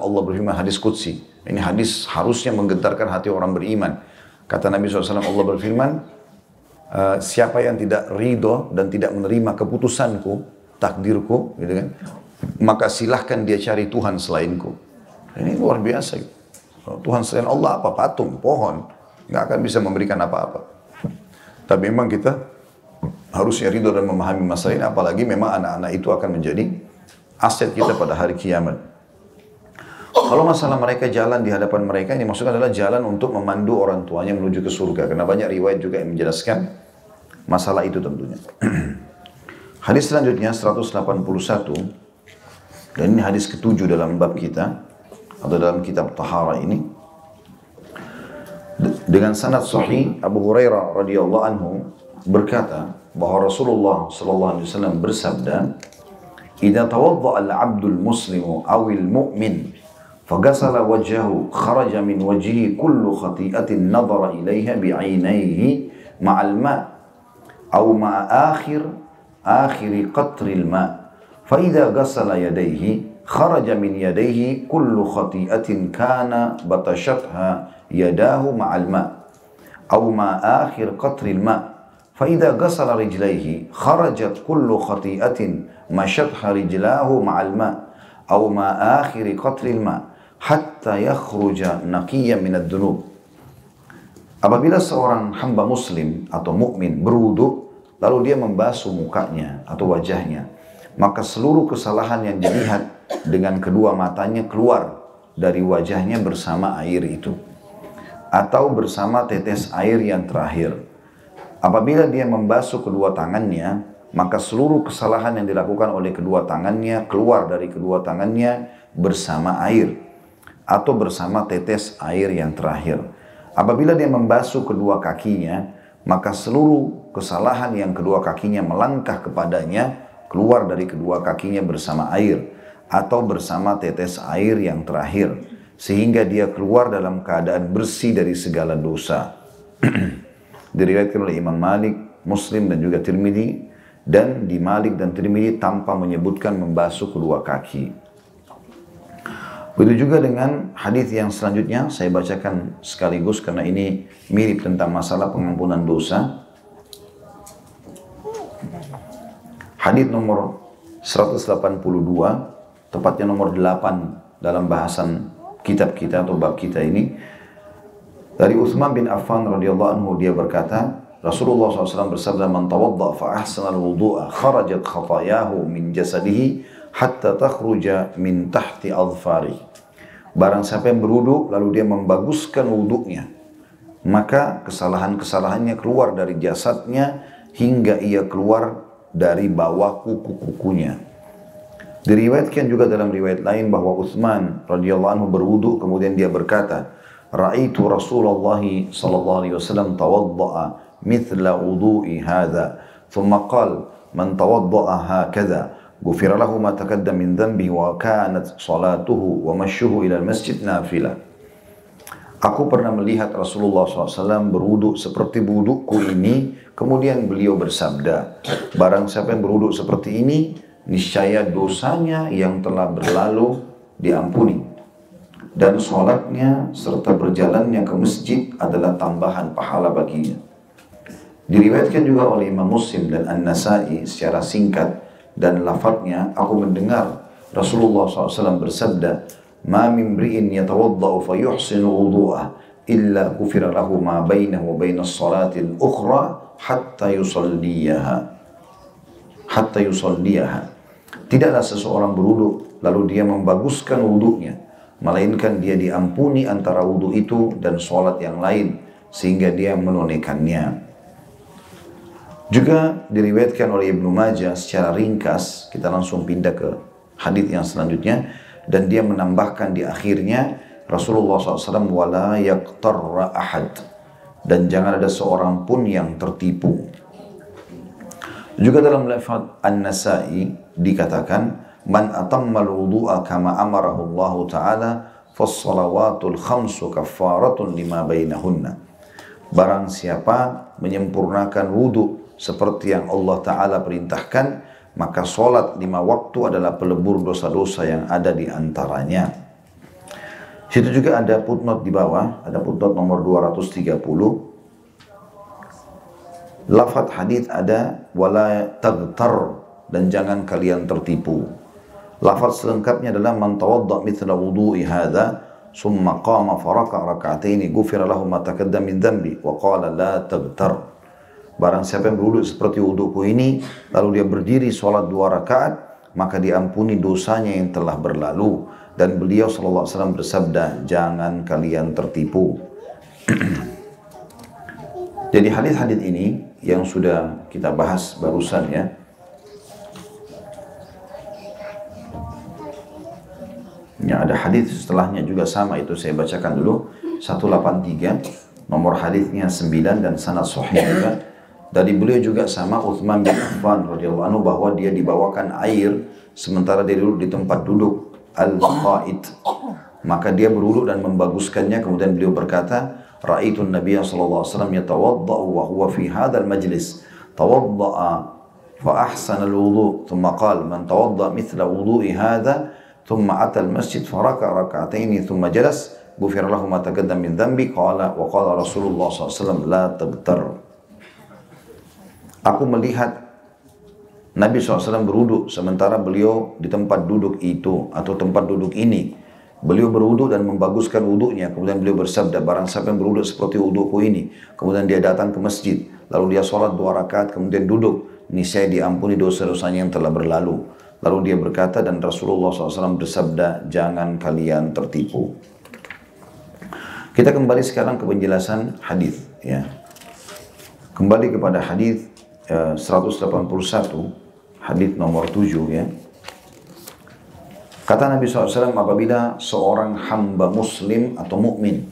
Allah berfirman hadis Qudsi. Ini hadis harusnya menggentarkan hati orang beriman. Kata Nabi SAW, Allah berfirman, uh, siapa yang tidak ridho dan tidak menerima keputusanku, takdirku, gitu kan, maka silahkan dia cari Tuhan selainku. Ini luar biasa. Tuhan selain Allah apa? Patung, pohon. Nggak akan bisa memberikan apa-apa. Tapi memang kita harusnya ridho dan memahami masalah ini. Apalagi memang anak-anak itu akan menjadi aset kita pada hari kiamat. Kalau masalah mereka jalan di hadapan mereka, ini maksudnya adalah jalan untuk memandu orang tuanya menuju ke surga. Karena banyak riwayat juga yang menjelaskan masalah itu tentunya. Hadis selanjutnya 181 Dan ini hadis ketujuh dalam bab kita atau dalam kitab Tahara ini. Dengan sanad sahih Abu Hurairah radhiyallahu anhu berkata bahwa Rasulullah sallallahu alaihi wasallam bersabda, "Idza tawadda al-'abdul muslimu aw al-mu'min فغسل وجهه خرج من وجهه كل خطيئة نظر إليها بعينيه مع الماء أو مع آخر آخر قطر الماء. فإذا غسل يديه خرج من يديه كل خطيئة كان بطشتها يداه مع الماء أو مع آخر قطر الماء. فإذا غسل رجليه خرجت كل خطيئة مشتها رجلاه مع الماء أو مع آخر قطر الماء. hatta yakhruja naqiyyan minad dunub. Apabila seorang hamba muslim atau mukmin berwudu lalu dia membasuh mukanya atau wajahnya, maka seluruh kesalahan yang dilihat dengan kedua matanya keluar dari wajahnya bersama air itu atau bersama tetes air yang terakhir. Apabila dia membasuh kedua tangannya, maka seluruh kesalahan yang dilakukan oleh kedua tangannya keluar dari kedua tangannya bersama air atau bersama tetes air yang terakhir. Apabila dia membasuh kedua kakinya, maka seluruh kesalahan yang kedua kakinya melangkah kepadanya keluar dari kedua kakinya bersama air atau bersama tetes air yang terakhir sehingga dia keluar dalam keadaan bersih dari segala dosa. Diriwayatkan oleh Imam Malik, Muslim dan juga Tirmidzi dan di Malik dan Tirmidzi tanpa menyebutkan membasuh kedua kaki. Begitu juga dengan hadis yang selanjutnya saya bacakan sekaligus karena ini mirip tentang masalah pengampunan dosa. Hadis nomor 182, tepatnya nomor 8 dalam bahasan kitab kita atau bab kita ini. Dari Uthman bin Affan radhiyallahu anhu dia berkata, Rasulullah SAW bersabda, "Man tawadda fa ahsana al-wudu'a kharajat khatayahu min jasadihi hatta takhruja min tahti adfari." Barang siapa yang berwudu lalu dia membaguskan wuduknya, maka kesalahan-kesalahannya keluar dari jasadnya hingga ia keluar dari bawah kuku-kukunya. Diriwayatkan juga dalam riwayat lain bahwa Utsman radhiyallahu anhu berwudu kemudian dia berkata, "Ra'aitu Rasulullah sallallahu alaihi wasallam tawadda'a mithla wudu'i hadha." Thumma qala, "Man tawadda'a hakadha غفر له ما تقدم من ذنبه وكانت صلاته ومشيه إلى المسجد نافلة Aku pernah melihat Rasulullah SAW berwuduk seperti wudukku ini, kemudian beliau bersabda, barang siapa yang berwuduk seperti ini, niscaya dosanya yang telah berlalu diampuni. Dan sholatnya serta berjalannya ke masjid adalah tambahan pahala baginya. Diriwayatkan juga oleh Imam Muslim dan An-Nasai secara singkat dan lafadznya aku mendengar Rasulullah SAW bersabda ma min bri'in yatawadda'u fayuhsinu wudu'ah illa kufira lahu ma bainahu wa bainas salatil ukhra hatta yusalliyaha hatta yusalliyaha tidaklah seseorang berwudu lalu dia membaguskan wudunya melainkan dia diampuni antara wudu itu dan salat yang lain sehingga dia menunaikannya. Juga diriwayatkan oleh Ibnu Majah secara ringkas, kita langsung pindah ke hadis yang selanjutnya dan dia menambahkan di akhirnya Rasulullah SAW wala yaktarra ahad dan jangan ada seorang pun yang tertipu. Juga dalam lafaz An-Nasai dikatakan man atammal wudu'a kama amarahu Allah taala fas-salawatul khamsu kaffaratun lima bainahunna. Barang siapa menyempurnakan wudu seperti yang Allah taala perintahkan, maka solat lima waktu adalah pelebur dosa-dosa yang ada di antaranya. Situ juga ada footnote di bawah, ada footnote nomor 230. Lafat hadis ada wala tagtar dan jangan kalian tertipu. Lafat selengkapnya adalah man tawadda mithla wudu'i hadha summa qama faraka raka'ataini ghufira lahu ma taqaddama min dhanbi wa qala la tagtar. Barang siapa yang berwudhu seperti wudhuku ini, lalu dia berdiri sholat dua rakaat, maka diampuni dosanya yang telah berlalu. Dan beliau SAW bersabda, jangan kalian tertipu. Jadi hadis-hadis ini yang sudah kita bahas barusan ya, Ya, ada hadis setelahnya juga sama itu saya bacakan dulu 183 nomor hadisnya 9 dan sanad sahih juga. Dari beliau juga sama Uthman bin Affan radhiyallahu anhu bahwa dia dibawakan air sementara dia duduk di tempat duduk al-qaid. Maka dia berwudu dan membaguskannya kemudian beliau berkata, "Ra'aitu Nabi sallallahu alaihi wasallam yatawaddau wa huwa fi hadzal majlis." Tawadda'a fa ahsana al-wudu, thumma qala man tawadda mithla wudu'i hadha ثم أتى المسجد فركع ركعتين ثم جلس غفر له ما تقدم من ذنبي قال وقال رسول الله صلى الله عليه وسلم لا تغتر Aku melihat Nabi SAW beruduk sementara beliau di tempat duduk itu atau tempat duduk ini. Beliau beruduk dan membaguskan wuduknya. Kemudian beliau bersabda, barang siapa yang beruduk seperti wudukku ini. Kemudian dia datang ke masjid. Lalu dia sholat dua rakaat, kemudian duduk. Ini saya diampuni dosa-dosanya yang telah berlalu. Lalu dia berkata dan Rasulullah SAW bersabda, jangan kalian tertipu. Kita kembali sekarang ke penjelasan hadis. Ya. Kembali kepada hadis 181, hadis nomor 7 ya. Kata Nabi SAW apabila seorang hamba muslim atau mukmin,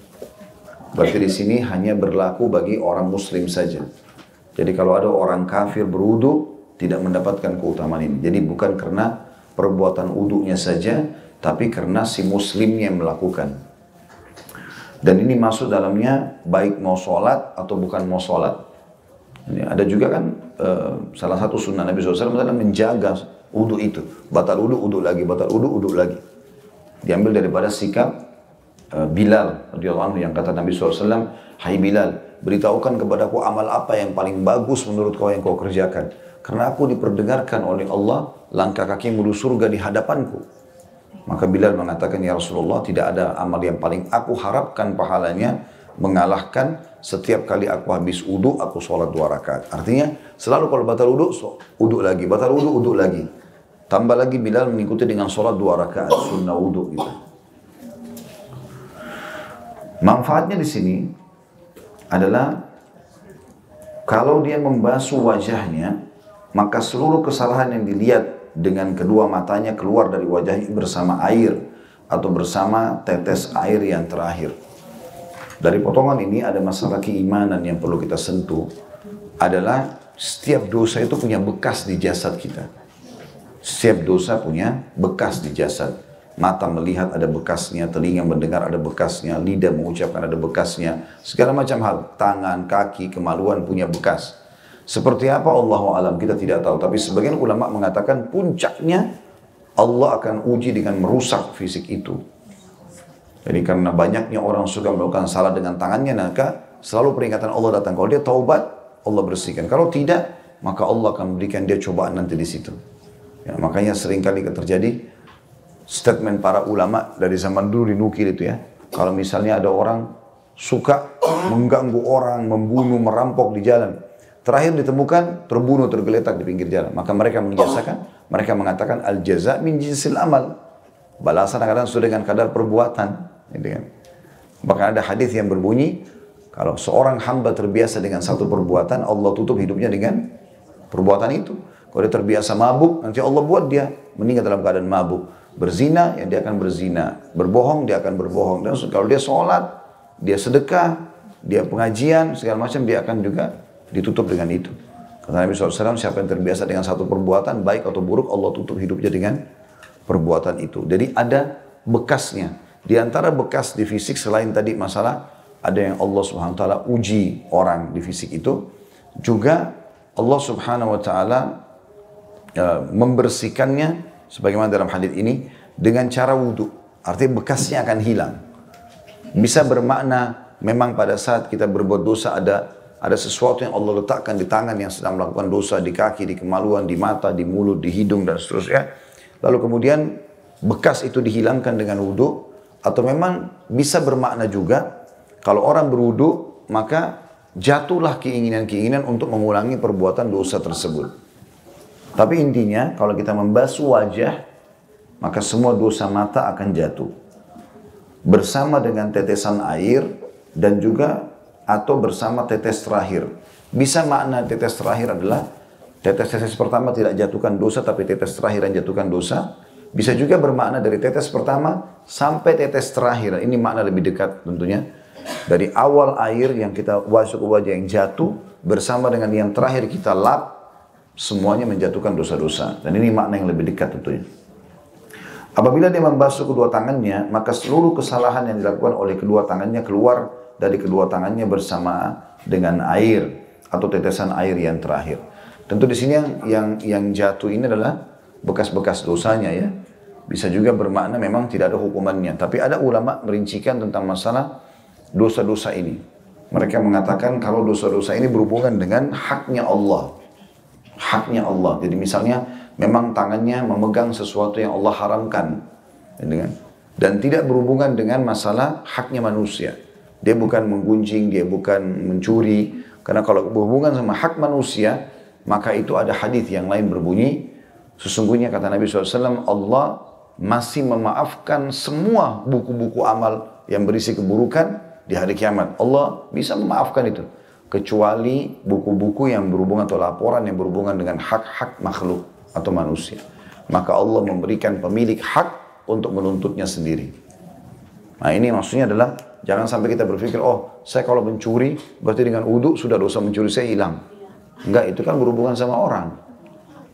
berarti di sini hanya berlaku bagi orang muslim saja. Jadi kalau ada orang kafir berwudu, tidak mendapatkan keutamaan ini. Jadi bukan karena perbuatan uduknya saja, tapi karena si muslimnya yang melakukan. Dan ini masuk dalamnya baik mau sholat atau bukan mau sholat. Ada juga kan uh, salah satu sunnah Nabi SAW adalah menjaga uduk itu. Batal uduk, uduk lagi, batal uduk, uduk lagi. Diambil daripada sikap uh, Bilal radhiyallahu yang kata Nabi SAW, Hai Bilal, beritahukan kepadaku amal apa yang paling bagus menurut kau yang kau kerjakan. Karena aku diperdengarkan oleh Allah langkah kaki menuju surga di hadapanku. Maka Bilal mengatakan, Ya Rasulullah, tidak ada amal yang paling aku harapkan pahalanya mengalahkan setiap kali aku habis uduk, aku sholat dua rakaat. Artinya, selalu kalau batal uduk, so, uduk lagi. Batal uduk, uduk lagi. Tambah lagi Bilal mengikuti dengan sholat dua rakaat, sunnah uduk gitu. Manfaatnya di sini adalah kalau dia membasuh wajahnya, maka seluruh kesalahan yang dilihat dengan kedua matanya keluar dari wajahnya bersama air atau bersama tetes air yang terakhir. Dari potongan ini ada masalah keimanan yang perlu kita sentuh adalah setiap dosa itu punya bekas di jasad kita. Setiap dosa punya bekas di jasad. Mata melihat ada bekasnya, telinga mendengar ada bekasnya, lidah mengucapkan ada bekasnya, segala macam hal. Tangan, kaki, kemaluan punya bekas. Seperti apa Allah alam kita tidak tahu. Tapi sebagian ulama mengatakan puncaknya Allah akan uji dengan merusak fisik itu. Jadi karena banyaknya orang suka melakukan salah dengan tangannya, maka selalu peringatan Allah datang. Kalau dia taubat, Allah bersihkan. Kalau tidak, maka Allah akan memberikan dia cobaan nanti di situ. Ya, makanya sering kali terjadi statement para ulama dari zaman dulu dinukil itu ya. Kalau misalnya ada orang suka mengganggu orang, membunuh, merampok di jalan. Terakhir ditemukan terbunuh tergeletak di pinggir jalan. Maka mereka menjelaskan, mereka mengatakan al jaza min jinsil amal. Balasan kadang sesuai dengan kadar perbuatan. Gitu kan. Bahkan ada hadis yang berbunyi, kalau seorang hamba terbiasa dengan satu perbuatan, Allah tutup hidupnya dengan perbuatan itu. Kalau dia terbiasa mabuk, nanti Allah buat dia meninggal dalam keadaan mabuk. Berzina, ya dia akan berzina. Berbohong, dia akan berbohong. Dan kalau dia sholat, dia sedekah, dia pengajian, segala macam, dia akan juga ditutup dengan itu. Kata Nabi SAW, siapa yang terbiasa dengan satu perbuatan, baik atau buruk, Allah tutup hidupnya dengan perbuatan itu. Jadi ada bekasnya. Di antara bekas di fisik selain tadi masalah ada yang Allah Subhanahu wa taala uji orang di fisik itu, juga Allah Subhanahu wa taala uh, membersihkannya sebagaimana dalam hadis ini dengan cara wudhu. Artinya bekasnya akan hilang. Bisa bermakna memang pada saat kita berbuat dosa ada ada sesuatu yang Allah letakkan di tangan yang sedang melakukan dosa, di kaki, di kemaluan, di mata, di mulut, di hidung, dan seterusnya. Lalu kemudian bekas itu dihilangkan dengan wudhu, atau memang bisa bermakna juga, kalau orang berwudhu, maka jatuhlah keinginan-keinginan untuk mengulangi perbuatan dosa tersebut. Tapi intinya, kalau kita membasuh wajah, maka semua dosa mata akan jatuh. Bersama dengan tetesan air, dan juga atau bersama tetes terakhir. Bisa makna tetes terakhir adalah tetes-tetes pertama tidak jatuhkan dosa tapi tetes terakhir yang jatuhkan dosa. Bisa juga bermakna dari tetes pertama sampai tetes terakhir. Ini makna lebih dekat tentunya. Dari awal air yang kita masuk ke wajah yang jatuh bersama dengan yang terakhir kita lap semuanya menjatuhkan dosa-dosa. Dan ini makna yang lebih dekat tentunya. Apabila dia membasuh kedua tangannya, maka seluruh kesalahan yang dilakukan oleh kedua tangannya keluar dari kedua tangannya bersama dengan air atau tetesan air yang terakhir. Tentu di sini yang yang, yang jatuh ini adalah bekas-bekas dosanya ya. Bisa juga bermakna memang tidak ada hukumannya. Tapi ada ulama merincikan tentang masalah dosa-dosa ini. Mereka mengatakan kalau dosa-dosa ini berhubungan dengan haknya Allah. Haknya Allah. Jadi misalnya memang tangannya memegang sesuatu yang Allah haramkan. Dan tidak berhubungan dengan masalah haknya manusia. Dia bukan menggunjing, dia bukan mencuri. Karena kalau berhubungan sama hak manusia, maka itu ada hadis yang lain berbunyi, sesungguhnya kata Nabi SAW, Allah masih memaafkan semua buku-buku amal yang berisi keburukan di hari kiamat. Allah bisa memaafkan itu. Kecuali buku-buku yang berhubungan atau laporan yang berhubungan dengan hak-hak makhluk atau manusia. Maka Allah memberikan pemilik hak untuk menuntutnya sendiri. Nah ini maksudnya adalah jangan sampai kita berpikir, oh saya kalau mencuri berarti dengan uduk sudah dosa mencuri saya hilang. Enggak, itu kan berhubungan sama orang.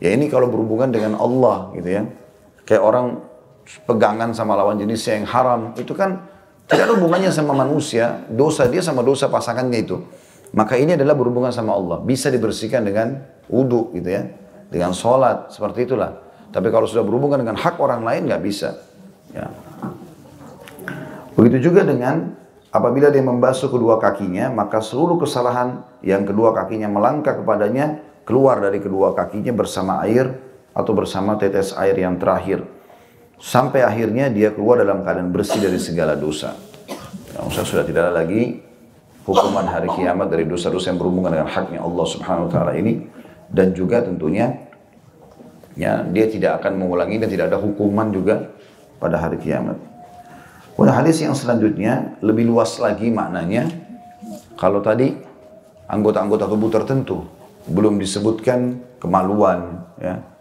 Ya ini kalau berhubungan dengan Allah gitu ya. Kayak orang pegangan sama lawan jenis yang haram, itu kan tidak ada hubungannya sama manusia, dosa dia sama dosa pasangannya itu. Maka ini adalah berhubungan sama Allah. Bisa dibersihkan dengan wudhu gitu ya. Dengan sholat, seperti itulah. Tapi kalau sudah berhubungan dengan hak orang lain nggak bisa. Ya. Begitu juga dengan apabila dia membasuh kedua kakinya, maka seluruh kesalahan yang kedua kakinya melangkah kepadanya keluar dari kedua kakinya bersama air atau bersama tetes air yang terakhir sampai akhirnya dia keluar dalam keadaan bersih dari segala dosa. Nah, sudah tidak ada lagi hukuman hari kiamat dari dosa-dosa yang berhubungan dengan haknya Allah Subhanahu wa taala ini dan juga tentunya ya dia tidak akan mengulangi dan tidak ada hukuman juga pada hari kiamat. Pada hadis yang selanjutnya lebih luas lagi maknanya kalau tadi anggota-anggota tubuh tertentu belum disebutkan kemaluan ya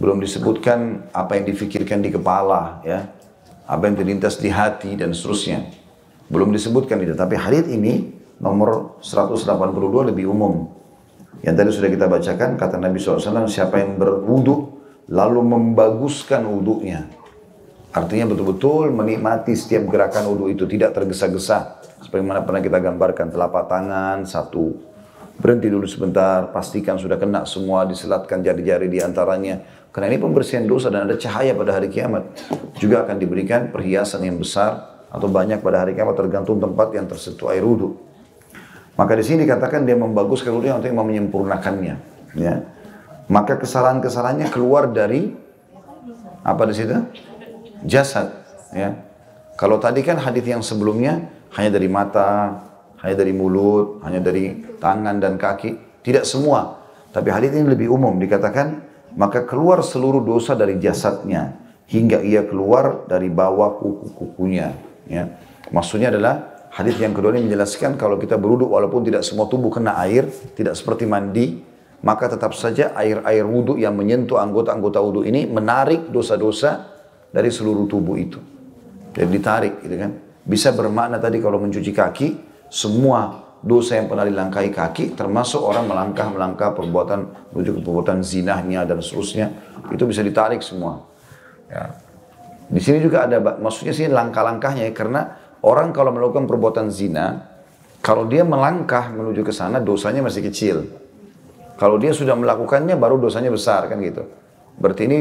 belum disebutkan apa yang difikirkan di kepala, ya, apa yang terlintas di hati dan seterusnya. Belum disebutkan itu. Tapi hadis ini nomor 182 lebih umum. Yang tadi sudah kita bacakan, kata Nabi SAW, siapa yang berwudu lalu membaguskan wudhunya. Artinya betul-betul menikmati setiap gerakan wudhu itu, tidak tergesa-gesa. Seperti mana pernah kita gambarkan, telapak tangan, satu. Berhenti dulu sebentar, pastikan sudah kena semua, diselatkan jari-jari di antaranya karena ini pembersihan dosa dan ada cahaya pada hari kiamat. Juga akan diberikan perhiasan yang besar atau banyak pada hari kiamat tergantung tempat yang tersentuh air wudhu. Maka di sini dikatakan dia membaguskan wudhu untuk menyempurnakannya. Ya. Maka kesalahan-kesalahannya keluar dari apa di situ? Jasad. Ya. Kalau tadi kan hadis yang sebelumnya hanya dari mata, hanya dari mulut, hanya dari tangan dan kaki, tidak semua. Tapi hadis ini lebih umum dikatakan maka keluar seluruh dosa dari jasadnya hingga ia keluar dari bawah kuku-kukunya. Ya. Maksudnya adalah hadis yang kedua ini menjelaskan kalau kita beruduk walaupun tidak semua tubuh kena air, tidak seperti mandi, maka tetap saja air-air wudhu yang menyentuh anggota-anggota wudhu ini menarik dosa-dosa dari seluruh tubuh itu. Jadi ditarik gitu kan. Bisa bermakna tadi kalau mencuci kaki, semua dosa yang pernah dilangkahi kaki termasuk orang melangkah-melangkah perbuatan menuju ke perbuatan zinahnya dan seterusnya itu bisa ditarik semua ya. di sini juga ada maksudnya sih langkah-langkahnya ya, karena orang kalau melakukan perbuatan zina kalau dia melangkah menuju ke sana dosanya masih kecil kalau dia sudah melakukannya baru dosanya besar kan gitu berarti ini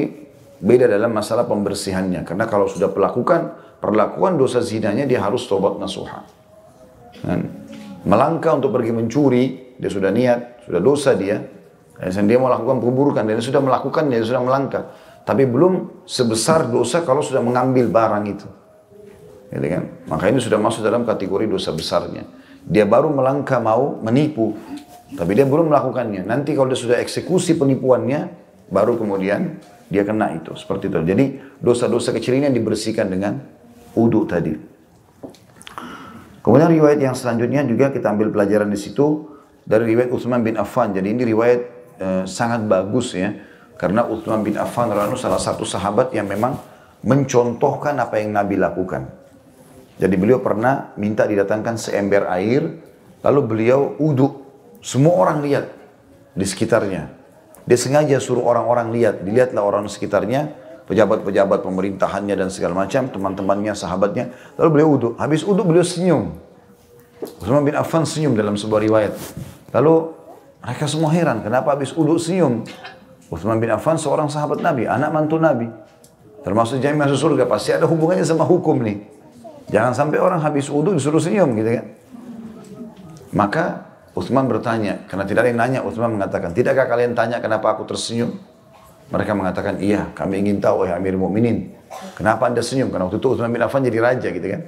beda dalam masalah pembersihannya karena kalau sudah melakukan perlakuan dosa zinanya dia harus tobat nasuha kan? Melangkah untuk pergi mencuri, dia sudah niat, sudah dosa dia. Dan dia melakukan keburukan, dia sudah melakukan, dia sudah melangkah. Tapi belum sebesar dosa kalau sudah mengambil barang itu. Gitu kan? Maka ini sudah masuk dalam kategori dosa besarnya. Dia baru melangkah mau menipu, tapi dia belum melakukannya. Nanti kalau dia sudah eksekusi penipuannya, baru kemudian dia kena itu. Seperti itu. Jadi dosa-dosa kecil ini yang dibersihkan dengan uduk tadi. Kemudian riwayat yang selanjutnya juga kita ambil pelajaran di situ dari riwayat Utsman bin Affan. Jadi ini riwayat e, sangat bagus ya. Karena Uthman bin Affan radhiyallahu salah satu sahabat yang memang mencontohkan apa yang Nabi lakukan. Jadi beliau pernah minta didatangkan seember air, lalu beliau uduk. Semua orang lihat di sekitarnya. Dia sengaja suruh orang-orang lihat, dilihatlah orang sekitarnya, pejabat-pejabat pemerintahannya dan segala macam, teman-temannya, sahabatnya. Lalu beliau uduk. Habis uduk beliau senyum. Utsman bin Affan senyum dalam sebuah riwayat. Lalu mereka semua heran, kenapa habis uduk senyum? Utsman bin Affan seorang sahabat Nabi, anak mantu Nabi. Termasuk jami masuk surga, pasti ada hubungannya sama hukum nih. Jangan sampai orang habis uduk disuruh senyum gitu kan. Maka Uthman bertanya, karena tidak ada yang nanya, Uthman mengatakan, tidakkah kalian tanya kenapa aku tersenyum? Mereka mengatakan, iya, kami ingin tahu, ya Amir Mu'minin. Kenapa anda senyum? Karena waktu itu Uthman bin Affan jadi raja gitu kan.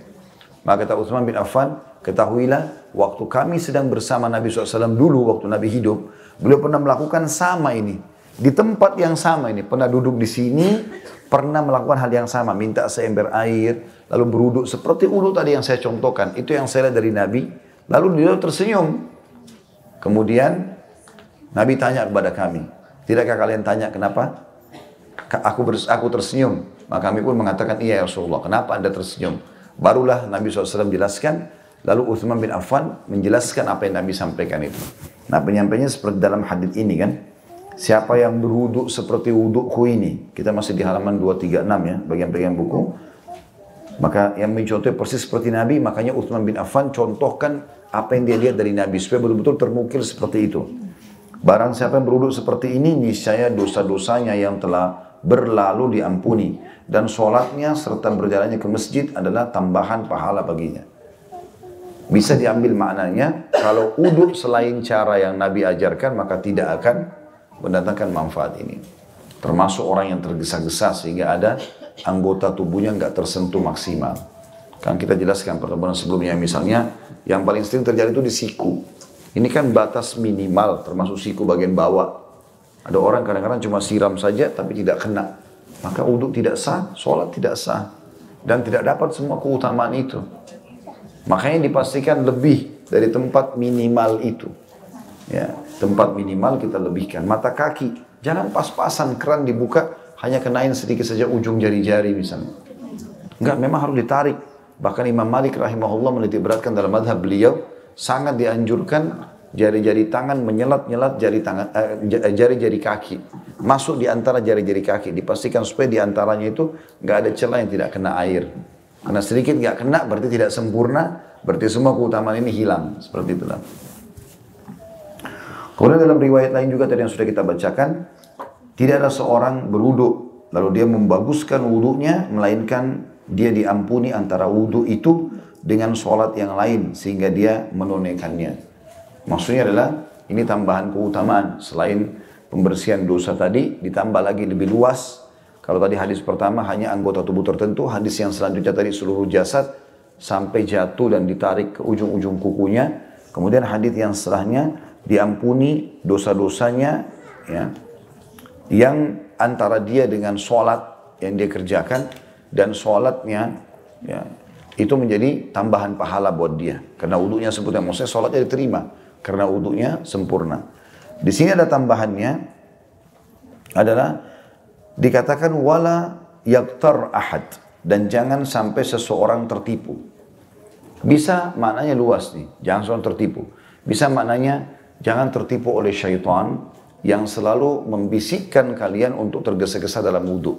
Maka kata Uthman bin Affan, ketahuilah, waktu kami sedang bersama Nabi SAW dulu, waktu Nabi hidup, beliau pernah melakukan sama ini. Di tempat yang sama ini, pernah duduk di sini, pernah melakukan hal yang sama, minta seember air, lalu beruduk seperti uduk tadi yang saya contohkan. Itu yang saya lihat dari Nabi. Lalu beliau tersenyum. Kemudian Nabi tanya kepada kami, tidakkah kalian tanya kenapa? Aku bers aku tersenyum. Maka kami pun mengatakan, iya ya Rasulullah, kenapa anda tersenyum? Barulah Nabi SAW jelaskan, lalu Uthman bin Affan menjelaskan apa yang Nabi sampaikan itu. Nah penyampainya seperti dalam hadis ini kan, siapa yang berwuduk seperti wudukku ini, kita masih di halaman 236 ya, bagian-bagian buku, maka yang mencontoh persis seperti Nabi, makanya Uthman bin Affan contohkan apa yang dia lihat dari Nabi supaya betul-betul termukil seperti itu. Barang siapa yang beruduk seperti ini, niscaya dosa-dosanya yang telah berlalu diampuni dan sholatnya serta berjalannya ke masjid adalah tambahan pahala baginya. Bisa diambil maknanya, kalau uduk selain cara yang Nabi ajarkan, maka tidak akan mendatangkan manfaat ini. Termasuk orang yang tergesa-gesa sehingga ada anggota tubuhnya nggak tersentuh maksimal. Kan kita jelaskan pertemuan sebelumnya misalnya yang paling sering terjadi itu di siku. Ini kan batas minimal termasuk siku bagian bawah. Ada orang kadang-kadang cuma siram saja tapi tidak kena. Maka uduk tidak sah, sholat tidak sah. Dan tidak dapat semua keutamaan itu. Makanya dipastikan lebih dari tempat minimal itu. Ya, tempat minimal kita lebihkan. Mata kaki, jangan pas-pasan keran dibuka hanya kenain sedikit saja ujung jari-jari misalnya. Enggak, memang harus ditarik. Bahkan Imam Malik rahimahullah menitik beratkan dalam madhab beliau, sangat dianjurkan jari-jari tangan menyelat-nyelat jari tangan eh, jari-jari kaki. Masuk di antara jari-jari kaki. Dipastikan supaya di antaranya itu nggak ada celah yang tidak kena air. Karena sedikit nggak kena berarti tidak sempurna berarti semua keutamaan ini hilang. Seperti itulah. Kemudian dalam riwayat lain juga tadi yang sudah kita bacakan tidak ada seorang berwudhu lalu dia membaguskan wudhunya melainkan dia diampuni antara wudhu itu dengan sholat yang lain sehingga dia menunaikannya. Maksudnya adalah ini tambahan keutamaan selain pembersihan dosa tadi ditambah lagi lebih luas. Kalau tadi hadis pertama hanya anggota tubuh tertentu, hadis yang selanjutnya tadi seluruh jasad sampai jatuh dan ditarik ke ujung-ujung kukunya. Kemudian hadis yang setelahnya diampuni dosa-dosanya ya yang antara dia dengan sholat yang dia kerjakan dan sholatnya ya, itu menjadi tambahan pahala buat dia. Karena wudhunya sempurna. Maksudnya sholatnya diterima. Karena wudhunya sempurna. Di sini ada tambahannya adalah dikatakan wala yaktar ahad dan jangan sampai seseorang tertipu. Bisa maknanya luas nih, jangan seorang tertipu. Bisa maknanya jangan tertipu oleh syaitan yang selalu membisikkan kalian untuk tergesa-gesa dalam wudhu.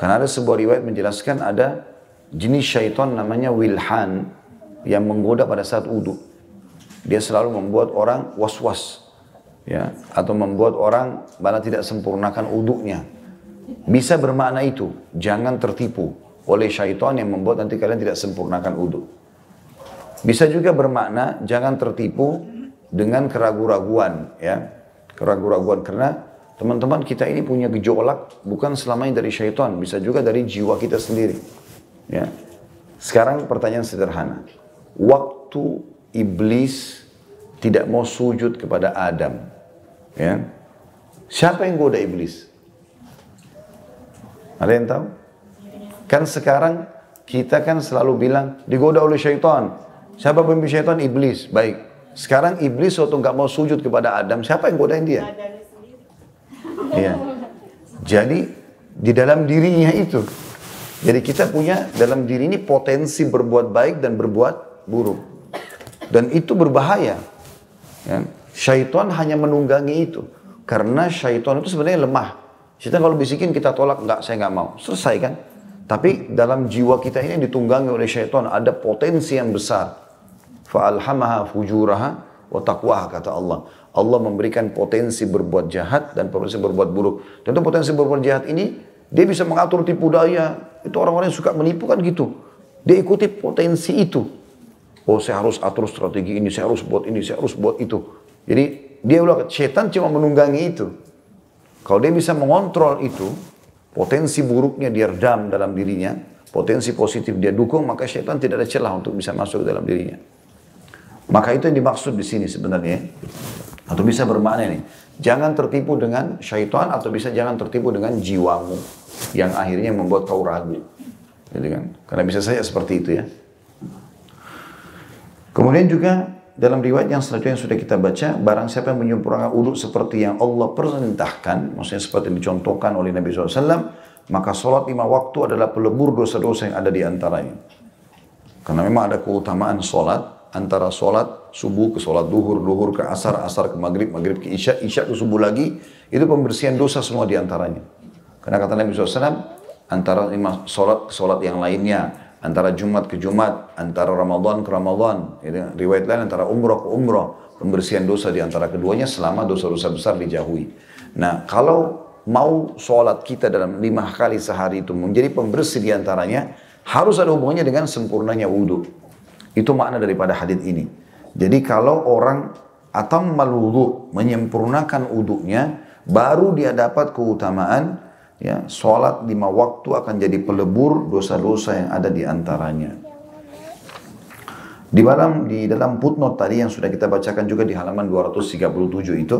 Karena ada sebuah riwayat menjelaskan ada jenis syaitan namanya wilhan yang menggoda pada saat wudhu. Dia selalu membuat orang was-was. Ya, atau membuat orang malah tidak sempurnakan wudhunya. Bisa bermakna itu, jangan tertipu oleh syaitan yang membuat nanti kalian tidak sempurnakan wudhu. Bisa juga bermakna jangan tertipu dengan keraguan-raguan, ya. Keraguan-raguan karena Teman-teman kita ini punya gejolak bukan selamanya dari syaitan, bisa juga dari jiwa kita sendiri. Ya. Sekarang pertanyaan sederhana. Waktu iblis tidak mau sujud kepada Adam, ya. Siapa yang goda iblis? Ada yang tahu? Kan sekarang kita kan selalu bilang digoda oleh syaitan. Siapa pemimpin syaitan? Iblis. Baik. Sekarang iblis waktu nggak mau sujud kepada Adam, siapa yang godain dia? Ya. Jadi di dalam dirinya itu. Jadi kita punya dalam diri ini potensi berbuat baik dan berbuat buruk. Dan itu berbahaya. Ya. Syaitan hanya menunggangi itu. Karena syaitan itu sebenarnya lemah. Syaitan kalau bisikin kita tolak, enggak saya enggak mau. Selesai kan? Tapi dalam jiwa kita ini ditunggangi oleh syaitan ada potensi yang besar. Fa'alhamaha fujuraha wa taqwaha kata Allah. Allah memberikan potensi berbuat jahat dan potensi berbuat buruk. Tentu potensi berbuat jahat ini dia bisa mengatur tipu daya. Itu orang-orang yang suka menipu kan gitu. Dia ikuti potensi itu. Oh saya harus atur strategi ini, saya harus buat ini, saya harus buat itu. Jadi dia ulah setan cuma menunggangi itu. Kalau dia bisa mengontrol itu, potensi buruknya dia redam dalam dirinya, potensi positif dia dukung, maka setan tidak ada celah untuk bisa masuk dalam dirinya. Maka itu yang dimaksud di sini sebenarnya. Atau bisa bermakna ini. Jangan tertipu dengan syaitan atau bisa jangan tertipu dengan jiwamu. Yang akhirnya membuat kau ragu. Jadi kan? Karena bisa saja seperti itu ya. Kemudian juga dalam riwayat yang selanjutnya yang sudah kita baca, barang siapa yang menyempurnakan uduk seperti yang Allah perintahkan, maksudnya seperti yang dicontohkan oleh Nabi SAW, maka sholat lima waktu adalah pelebur dosa-dosa yang ada di antaranya. Karena memang ada keutamaan sholat, antara sholat subuh ke sholat duhur, duhur ke asar, asar ke maghrib, maghrib ke isya, isya ke subuh lagi, itu pembersihan dosa semua di antaranya. Karena kata Nabi SAW, antara sholat ke sholat yang lainnya, antara Jumat ke Jumat, antara Ramadan ke Ramadan, gitu. riwayat lain antara umroh ke umroh, pembersihan dosa di antara keduanya selama dosa-dosa besar dijauhi. Nah, kalau mau sholat kita dalam lima kali sehari itu menjadi pembersih di antaranya, harus ada hubungannya dengan sempurnanya wudhu. Itu makna daripada hadis ini. Jadi kalau orang atau maludu menyempurnakan wudhunya, baru dia dapat keutamaan ya sholat lima waktu akan jadi pelebur dosa-dosa yang ada di antaranya. Di dalam di dalam footnote tadi yang sudah kita bacakan juga di halaman 237 itu,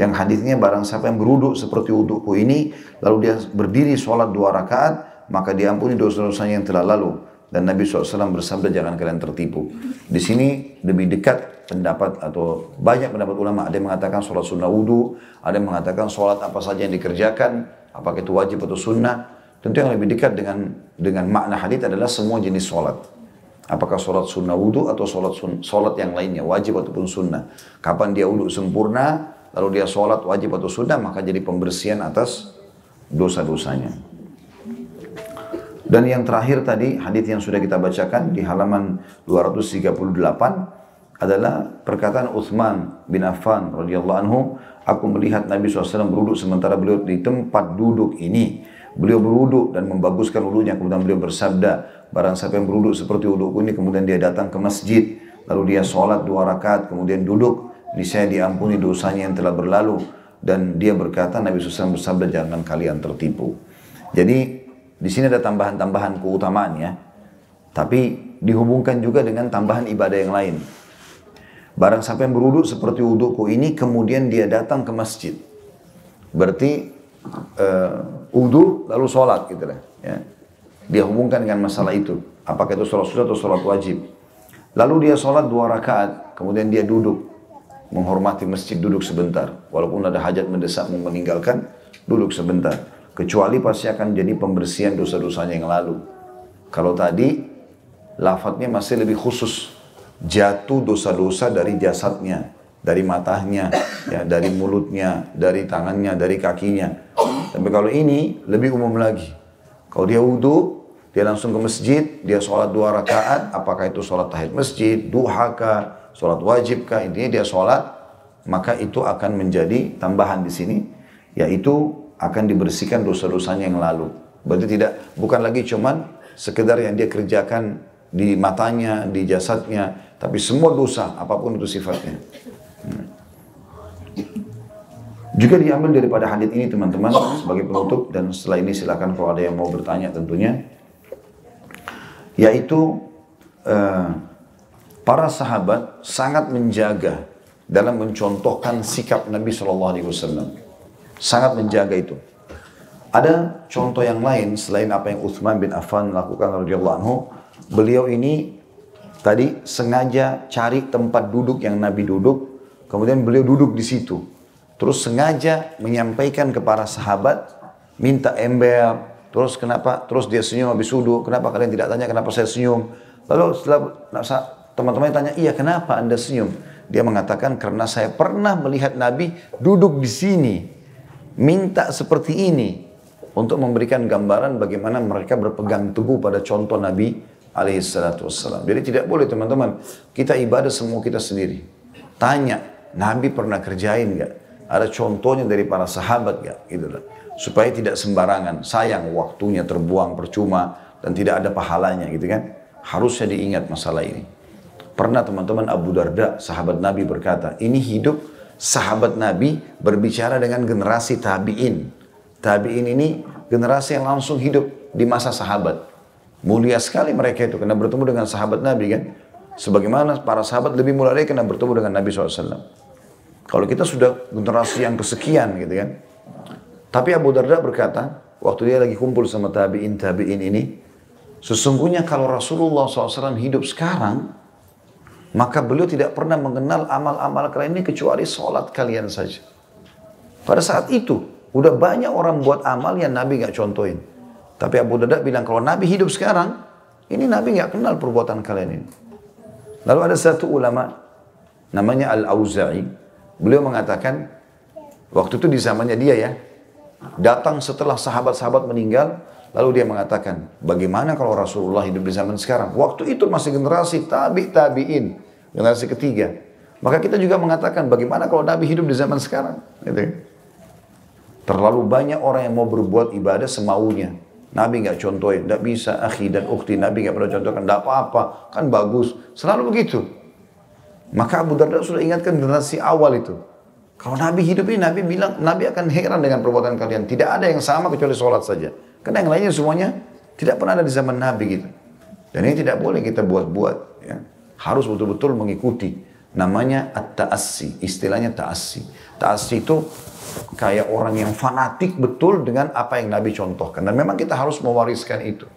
yang hadisnya barang siapa yang beruduk seperti wudukku ini, lalu dia berdiri sholat dua rakaat, maka diampuni dosa-dosanya yang telah lalu. Dan Nabi SAW bersabda jangan kalian tertipu. Di sini lebih dekat pendapat atau banyak pendapat ulama. Ada yang mengatakan sholat sunnah wudhu, ada yang mengatakan sholat apa saja yang dikerjakan, apakah itu wajib atau sunnah. Tentu yang lebih dekat dengan dengan makna hadis adalah semua jenis sholat. Apakah sholat sunnah wudhu atau sholat, sun, sholat yang lainnya, wajib ataupun sunnah. Kapan dia wudhu sempurna, lalu dia sholat wajib atau sunnah, maka jadi pembersihan atas dosa-dosanya. Dan yang terakhir tadi hadis yang sudah kita bacakan di halaman 238 adalah perkataan Uthman bin Affan radhiyallahu anhu, aku melihat Nabi SAW beruduk sementara beliau di tempat duduk ini. Beliau beruduk dan membaguskan wudhunya kemudian beliau bersabda, barang siapa yang beruduk seperti wudhuku ini kemudian dia datang ke masjid, lalu dia sholat dua rakaat kemudian duduk, saya diampuni dosanya yang telah berlalu dan dia berkata Nabi SAW bersabda jangan kalian tertipu. Jadi di sini ada tambahan-tambahan keutamaan ya. Tapi dihubungkan juga dengan tambahan ibadah yang lain. Barang sampai yang beruduk seperti wudukku ini, kemudian dia datang ke masjid. Berarti uh, lalu sholat gitu lah. Ya. Dia hubungkan dengan masalah itu. Apakah itu sholat sunnah atau sholat wajib. Lalu dia sholat dua rakaat, kemudian dia duduk. Menghormati masjid duduk sebentar. Walaupun ada hajat mendesak meninggalkan, duduk sebentar. Kecuali pasti akan jadi pembersihan dosa-dosanya yang lalu. Kalau tadi lafadznya masih lebih khusus. Jatuh dosa-dosa dari jasadnya, dari matanya, ya, dari mulutnya, dari tangannya, dari kakinya. Tapi kalau ini lebih umum lagi. Kalau dia wudhu, dia langsung ke masjid, dia sholat dua rakaat, apakah itu sholat tahid masjid, duha kah, sholat wajib kah, intinya dia sholat, maka itu akan menjadi tambahan di sini, yaitu akan dibersihkan dosa-dosanya yang lalu. Berarti tidak bukan lagi cuman sekedar yang dia kerjakan di matanya, di jasadnya, tapi semua dosa apa pun itu sifatnya. Hmm. Juga diambil daripada hadis ini teman-teman sebagai penutup dan setelah ini silakan kalau ada yang mau bertanya tentunya yaitu uh, para sahabat sangat menjaga dalam mencontohkan sikap Nabi Shallallahu Alaihi Wasallam sangat menjaga itu. Ada contoh yang lain selain apa yang Uthman bin Affan lakukan radhiyallahu anhu. Beliau ini tadi sengaja cari tempat duduk yang Nabi duduk, kemudian beliau duduk di situ. terus sengaja menyampaikan ke para sahabat, minta ember, terus kenapa, terus dia senyum habis sudu, kenapa kalian tidak tanya kenapa saya senyum? Lalu setelah teman-teman tanya, iya kenapa anda senyum? Dia mengatakan karena saya pernah melihat Nabi duduk di sini, minta seperti ini untuk memberikan gambaran bagaimana mereka berpegang teguh pada contoh Nabi alaihi salatu wassalam. Jadi tidak boleh teman-teman, kita ibadah semua kita sendiri. Tanya, Nabi pernah kerjain nggak? Ada contohnya dari para sahabat nggak? Gitu lah. Supaya tidak sembarangan, sayang waktunya terbuang percuma dan tidak ada pahalanya gitu kan. Harusnya diingat masalah ini. Pernah teman-teman Abu Darda, sahabat Nabi berkata, ini hidup sahabat Nabi berbicara dengan generasi tabi'in. Tabi'in ini generasi yang langsung hidup di masa sahabat. Mulia sekali mereka itu karena bertemu dengan sahabat Nabi kan. Sebagaimana para sahabat lebih mulia lagi karena bertemu dengan Nabi SAW. Kalau kita sudah generasi yang kesekian gitu kan. Tapi Abu Darda berkata, waktu dia lagi kumpul sama tabi'in tabi'in ini, sesungguhnya kalau Rasulullah SAW hidup sekarang, maka beliau tidak pernah mengenal amal-amal kalian ini kecuali sholat kalian saja. Pada saat itu, udah banyak orang buat amal yang Nabi nggak contohin. Tapi Abu Darda bilang, kalau Nabi hidup sekarang, ini Nabi nggak kenal perbuatan kalian ini. Lalu ada satu ulama, namanya Al-Auza'i. Beliau mengatakan, waktu itu di zamannya dia ya, datang setelah sahabat-sahabat meninggal, Lalu dia mengatakan, bagaimana kalau Rasulullah hidup di zaman sekarang? Waktu itu masih generasi tabi tabiin, generasi ketiga. Maka kita juga mengatakan, bagaimana kalau Nabi hidup di zaman sekarang? Gitu. Terlalu banyak orang yang mau berbuat ibadah semaunya. Nabi nggak contohin, nggak bisa akhi dan ukti. Nabi nggak pernah contohkan, nggak apa-apa, kan bagus. Selalu begitu. Maka Abu Darda sudah ingatkan generasi awal itu. Kalau Nabi hidup ini, Nabi bilang, Nabi akan heran dengan perbuatan kalian. Tidak ada yang sama kecuali sholat saja. Karena yang lainnya semuanya tidak pernah ada di zaman Nabi gitu. Dan ini tidak boleh kita buat-buat. Ya. Harus betul-betul mengikuti. Namanya at-ta'assi. Istilahnya ta'assi. Ta'assi itu kayak orang yang fanatik betul dengan apa yang Nabi contohkan. Dan memang kita harus mewariskan itu.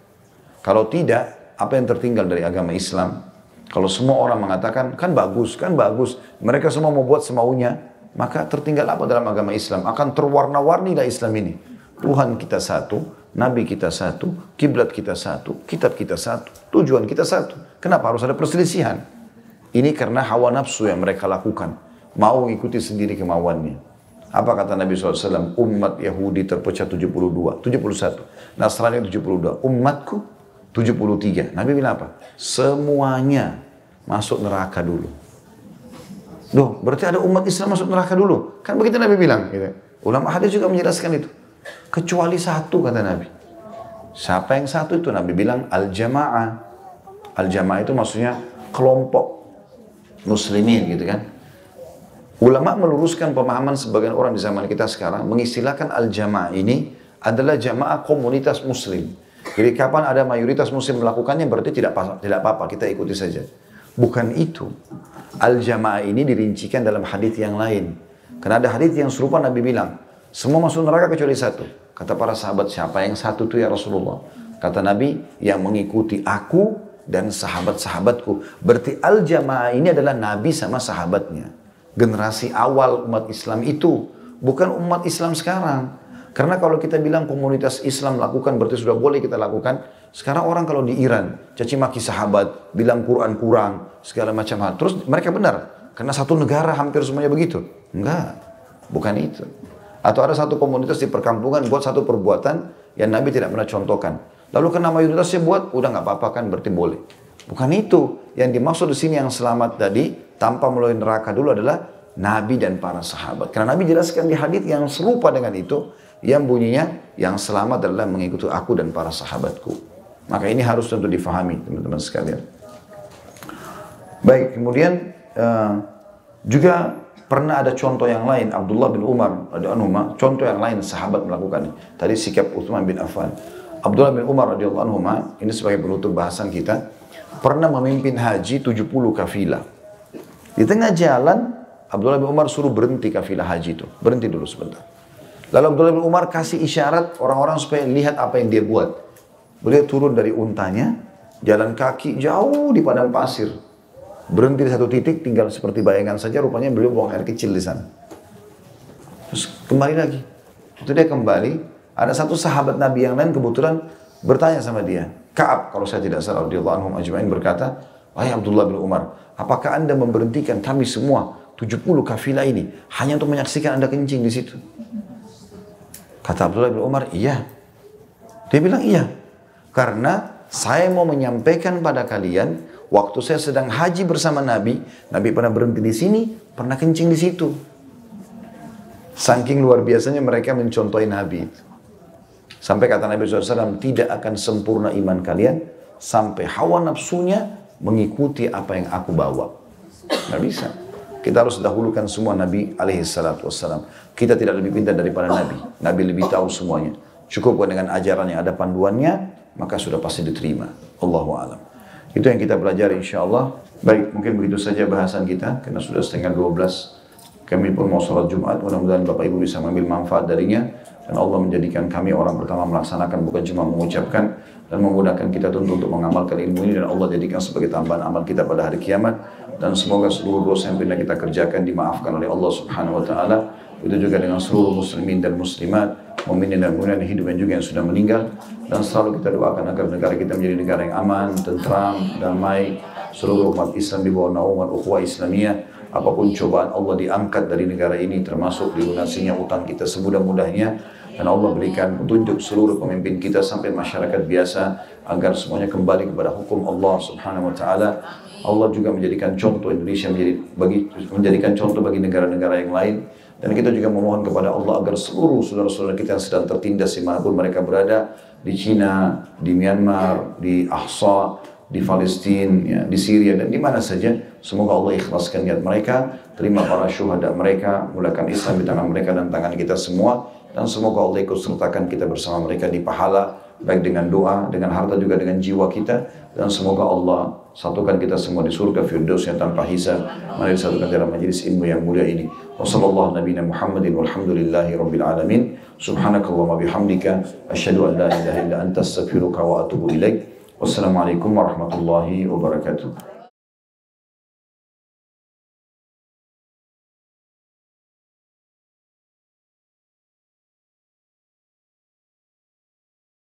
Kalau tidak, apa yang tertinggal dari agama Islam? Kalau semua orang mengatakan, kan bagus, kan bagus. Mereka semua mau buat semaunya. Maka tertinggal apa dalam agama Islam? Akan terwarna-warni lah Islam ini. Tuhan kita satu, Nabi kita satu, kiblat kita satu, kitab kita satu, tujuan kita satu. Kenapa harus ada perselisihan? Ini karena hawa nafsu yang mereka lakukan. Mau ikuti sendiri kemauannya. Apa kata Nabi SAW? Umat Yahudi terpecah 72, 71. Nasrani 72. Umatku 73. Nabi bilang apa? Semuanya masuk neraka dulu. Loh, berarti ada umat Islam masuk neraka dulu. Kan begitu Nabi bilang. Gitu. Ulama hadis juga menjelaskan itu. Kecuali satu kata Nabi. Siapa yang satu itu? Nabi bilang al-jamaah. Al-jamaah itu maksudnya kelompok muslimin gitu kan. Ulama meluruskan pemahaman sebagian orang di zaman kita sekarang mengistilahkan al-jamaah ini adalah jamaah komunitas muslim. Jadi kapan ada mayoritas muslim melakukannya berarti tidak tidak apa-apa, kita ikuti saja. Bukan itu. Al-jamaah ini dirincikan dalam hadis yang lain. Karena ada hadis yang serupa Nabi bilang, semua masuk neraka kecuali satu. Kata para sahabat, siapa yang satu itu ya Rasulullah? Kata Nabi, yang mengikuti aku dan sahabat-sahabatku. Berarti al-jamaah ini adalah Nabi sama sahabatnya. Generasi awal umat Islam itu. Bukan umat Islam sekarang. Karena kalau kita bilang komunitas Islam lakukan berarti sudah boleh kita lakukan. Sekarang orang kalau di Iran caci maki sahabat, bilang Quran kurang, segala macam hal. Terus mereka benar. Karena satu negara hampir semuanya begitu. Enggak, bukan itu. Atau ada satu komunitas di perkampungan buat satu perbuatan yang Nabi tidak pernah contohkan. Lalu karena mayoritasnya buat, udah nggak apa-apa kan berarti boleh. Bukan itu. Yang dimaksud di sini yang selamat tadi tanpa melalui neraka dulu adalah Nabi dan para sahabat. Karena Nabi jelaskan di hadis yang serupa dengan itu, yang bunyinya yang selamat adalah mengikuti aku dan para sahabatku. Maka ini harus tentu difahami teman-teman sekalian. Baik, kemudian uh, juga Pernah ada contoh yang lain, Abdullah bin Umar, radhiyallahu contoh yang lain sahabat melakukan. Tadi sikap Utsman bin Affan. Abdullah bin Umar radhiyallahu anhu, ini sebagai penutup bahasan kita, pernah memimpin haji 70 kafilah. Di tengah jalan, Abdullah bin Umar suruh berhenti kafilah haji itu. Berhenti dulu sebentar. Lalu Abdullah bin Umar kasih isyarat orang-orang supaya lihat apa yang dia buat. Beliau turun dari untanya, jalan kaki jauh di padang pasir. Berhenti di satu titik, tinggal seperti bayangan saja, rupanya beliau buang air kecil di sana. Kembali lagi. Itu dia kembali, ada satu sahabat Nabi yang lain kebetulan bertanya sama dia. Kaab, kalau saya tidak salah, radhiyallahu anhum ajma'in berkata, Wahai Abdullah bin Umar, apakah anda memberhentikan kami semua 70 kafilah ini hanya untuk menyaksikan anda kencing di situ? Kata Abdullah bin Umar, iya. Dia bilang iya. Karena saya mau menyampaikan pada kalian, waktu saya sedang haji bersama Nabi, Nabi pernah berhenti di sini, pernah kencing di situ. Saking luar biasanya mereka mencontohi Nabi. Sampai kata Nabi SAW, tidak akan sempurna iman kalian sampai hawa nafsunya mengikuti apa yang aku bawa. Nggak bisa. Kita harus dahulukan semua Nabi alaihi. Kita tidak lebih pintar daripada Nabi. Nabi lebih tahu semuanya. Cukup dengan ajaran yang ada panduannya, maka sudah pasti diterima. Allahu alam. Itu yang kita pelajari insya Allah. Baik, mungkin begitu saja bahasan kita, karena sudah setengah 12. Kami pun mau sholat Jumat, mudah-mudahan Bapak Ibu bisa mengambil manfaat darinya. Dan Allah menjadikan kami orang pertama melaksanakan, bukan cuma mengucapkan, dan memudahkan kita tentu untuk mengamalkan ilmu ini dan Allah jadikan sebagai tambahan amal kita pada hari kiamat dan semoga seluruh dosa yang pernah kita kerjakan dimaafkan oleh Allah Subhanahu wa taala itu juga dengan seluruh muslimin dan muslimat mukminin dan hidup yang juga yang sudah meninggal. Dan selalu kita doakan agar negara kita menjadi negara yang aman, tentram, damai. Seluruh umat Islam di bawah naungan ukhuwah Islamiyah. Apa pun cobaan Allah diangkat dari negara ini termasuk dilunasinya utang kita semudah-mudahnya. Dan Allah berikan petunjuk seluruh pemimpin kita sampai masyarakat biasa agar semuanya kembali kepada hukum Allah Subhanahu wa taala. Allah juga menjadikan contoh Indonesia menjadi bagi menjadikan contoh bagi negara-negara yang lain dan kita juga memohon kepada Allah agar seluruh saudara-saudara kita yang sedang tertindas di mana pun mereka berada di Cina, di Myanmar, di Ahsa, di Palestina, ya, di Syria dan di mana saja. Semoga Allah ikhlaskan niat mereka, terima para syuhada mereka, mulakan Islam di tangan mereka dan tangan kita semua dan semoga Allah ikut sertakan kita bersama mereka di pahala baik dengan doa, dengan harta juga dengan jiwa kita dan semoga Allah satukan kita semua di surga firdaus yang tanpa hisab. Mari disatukan dalam majelis ilmu yang mulia ini. Nabiyana Muhammadin walhamdulillahi rabbil alamin. Bihamdika asyhadu an la ilaha illa anta astaghfiruka wa atubu ilaik. Wassalamualaikum warahmatullahi wabarakatuh.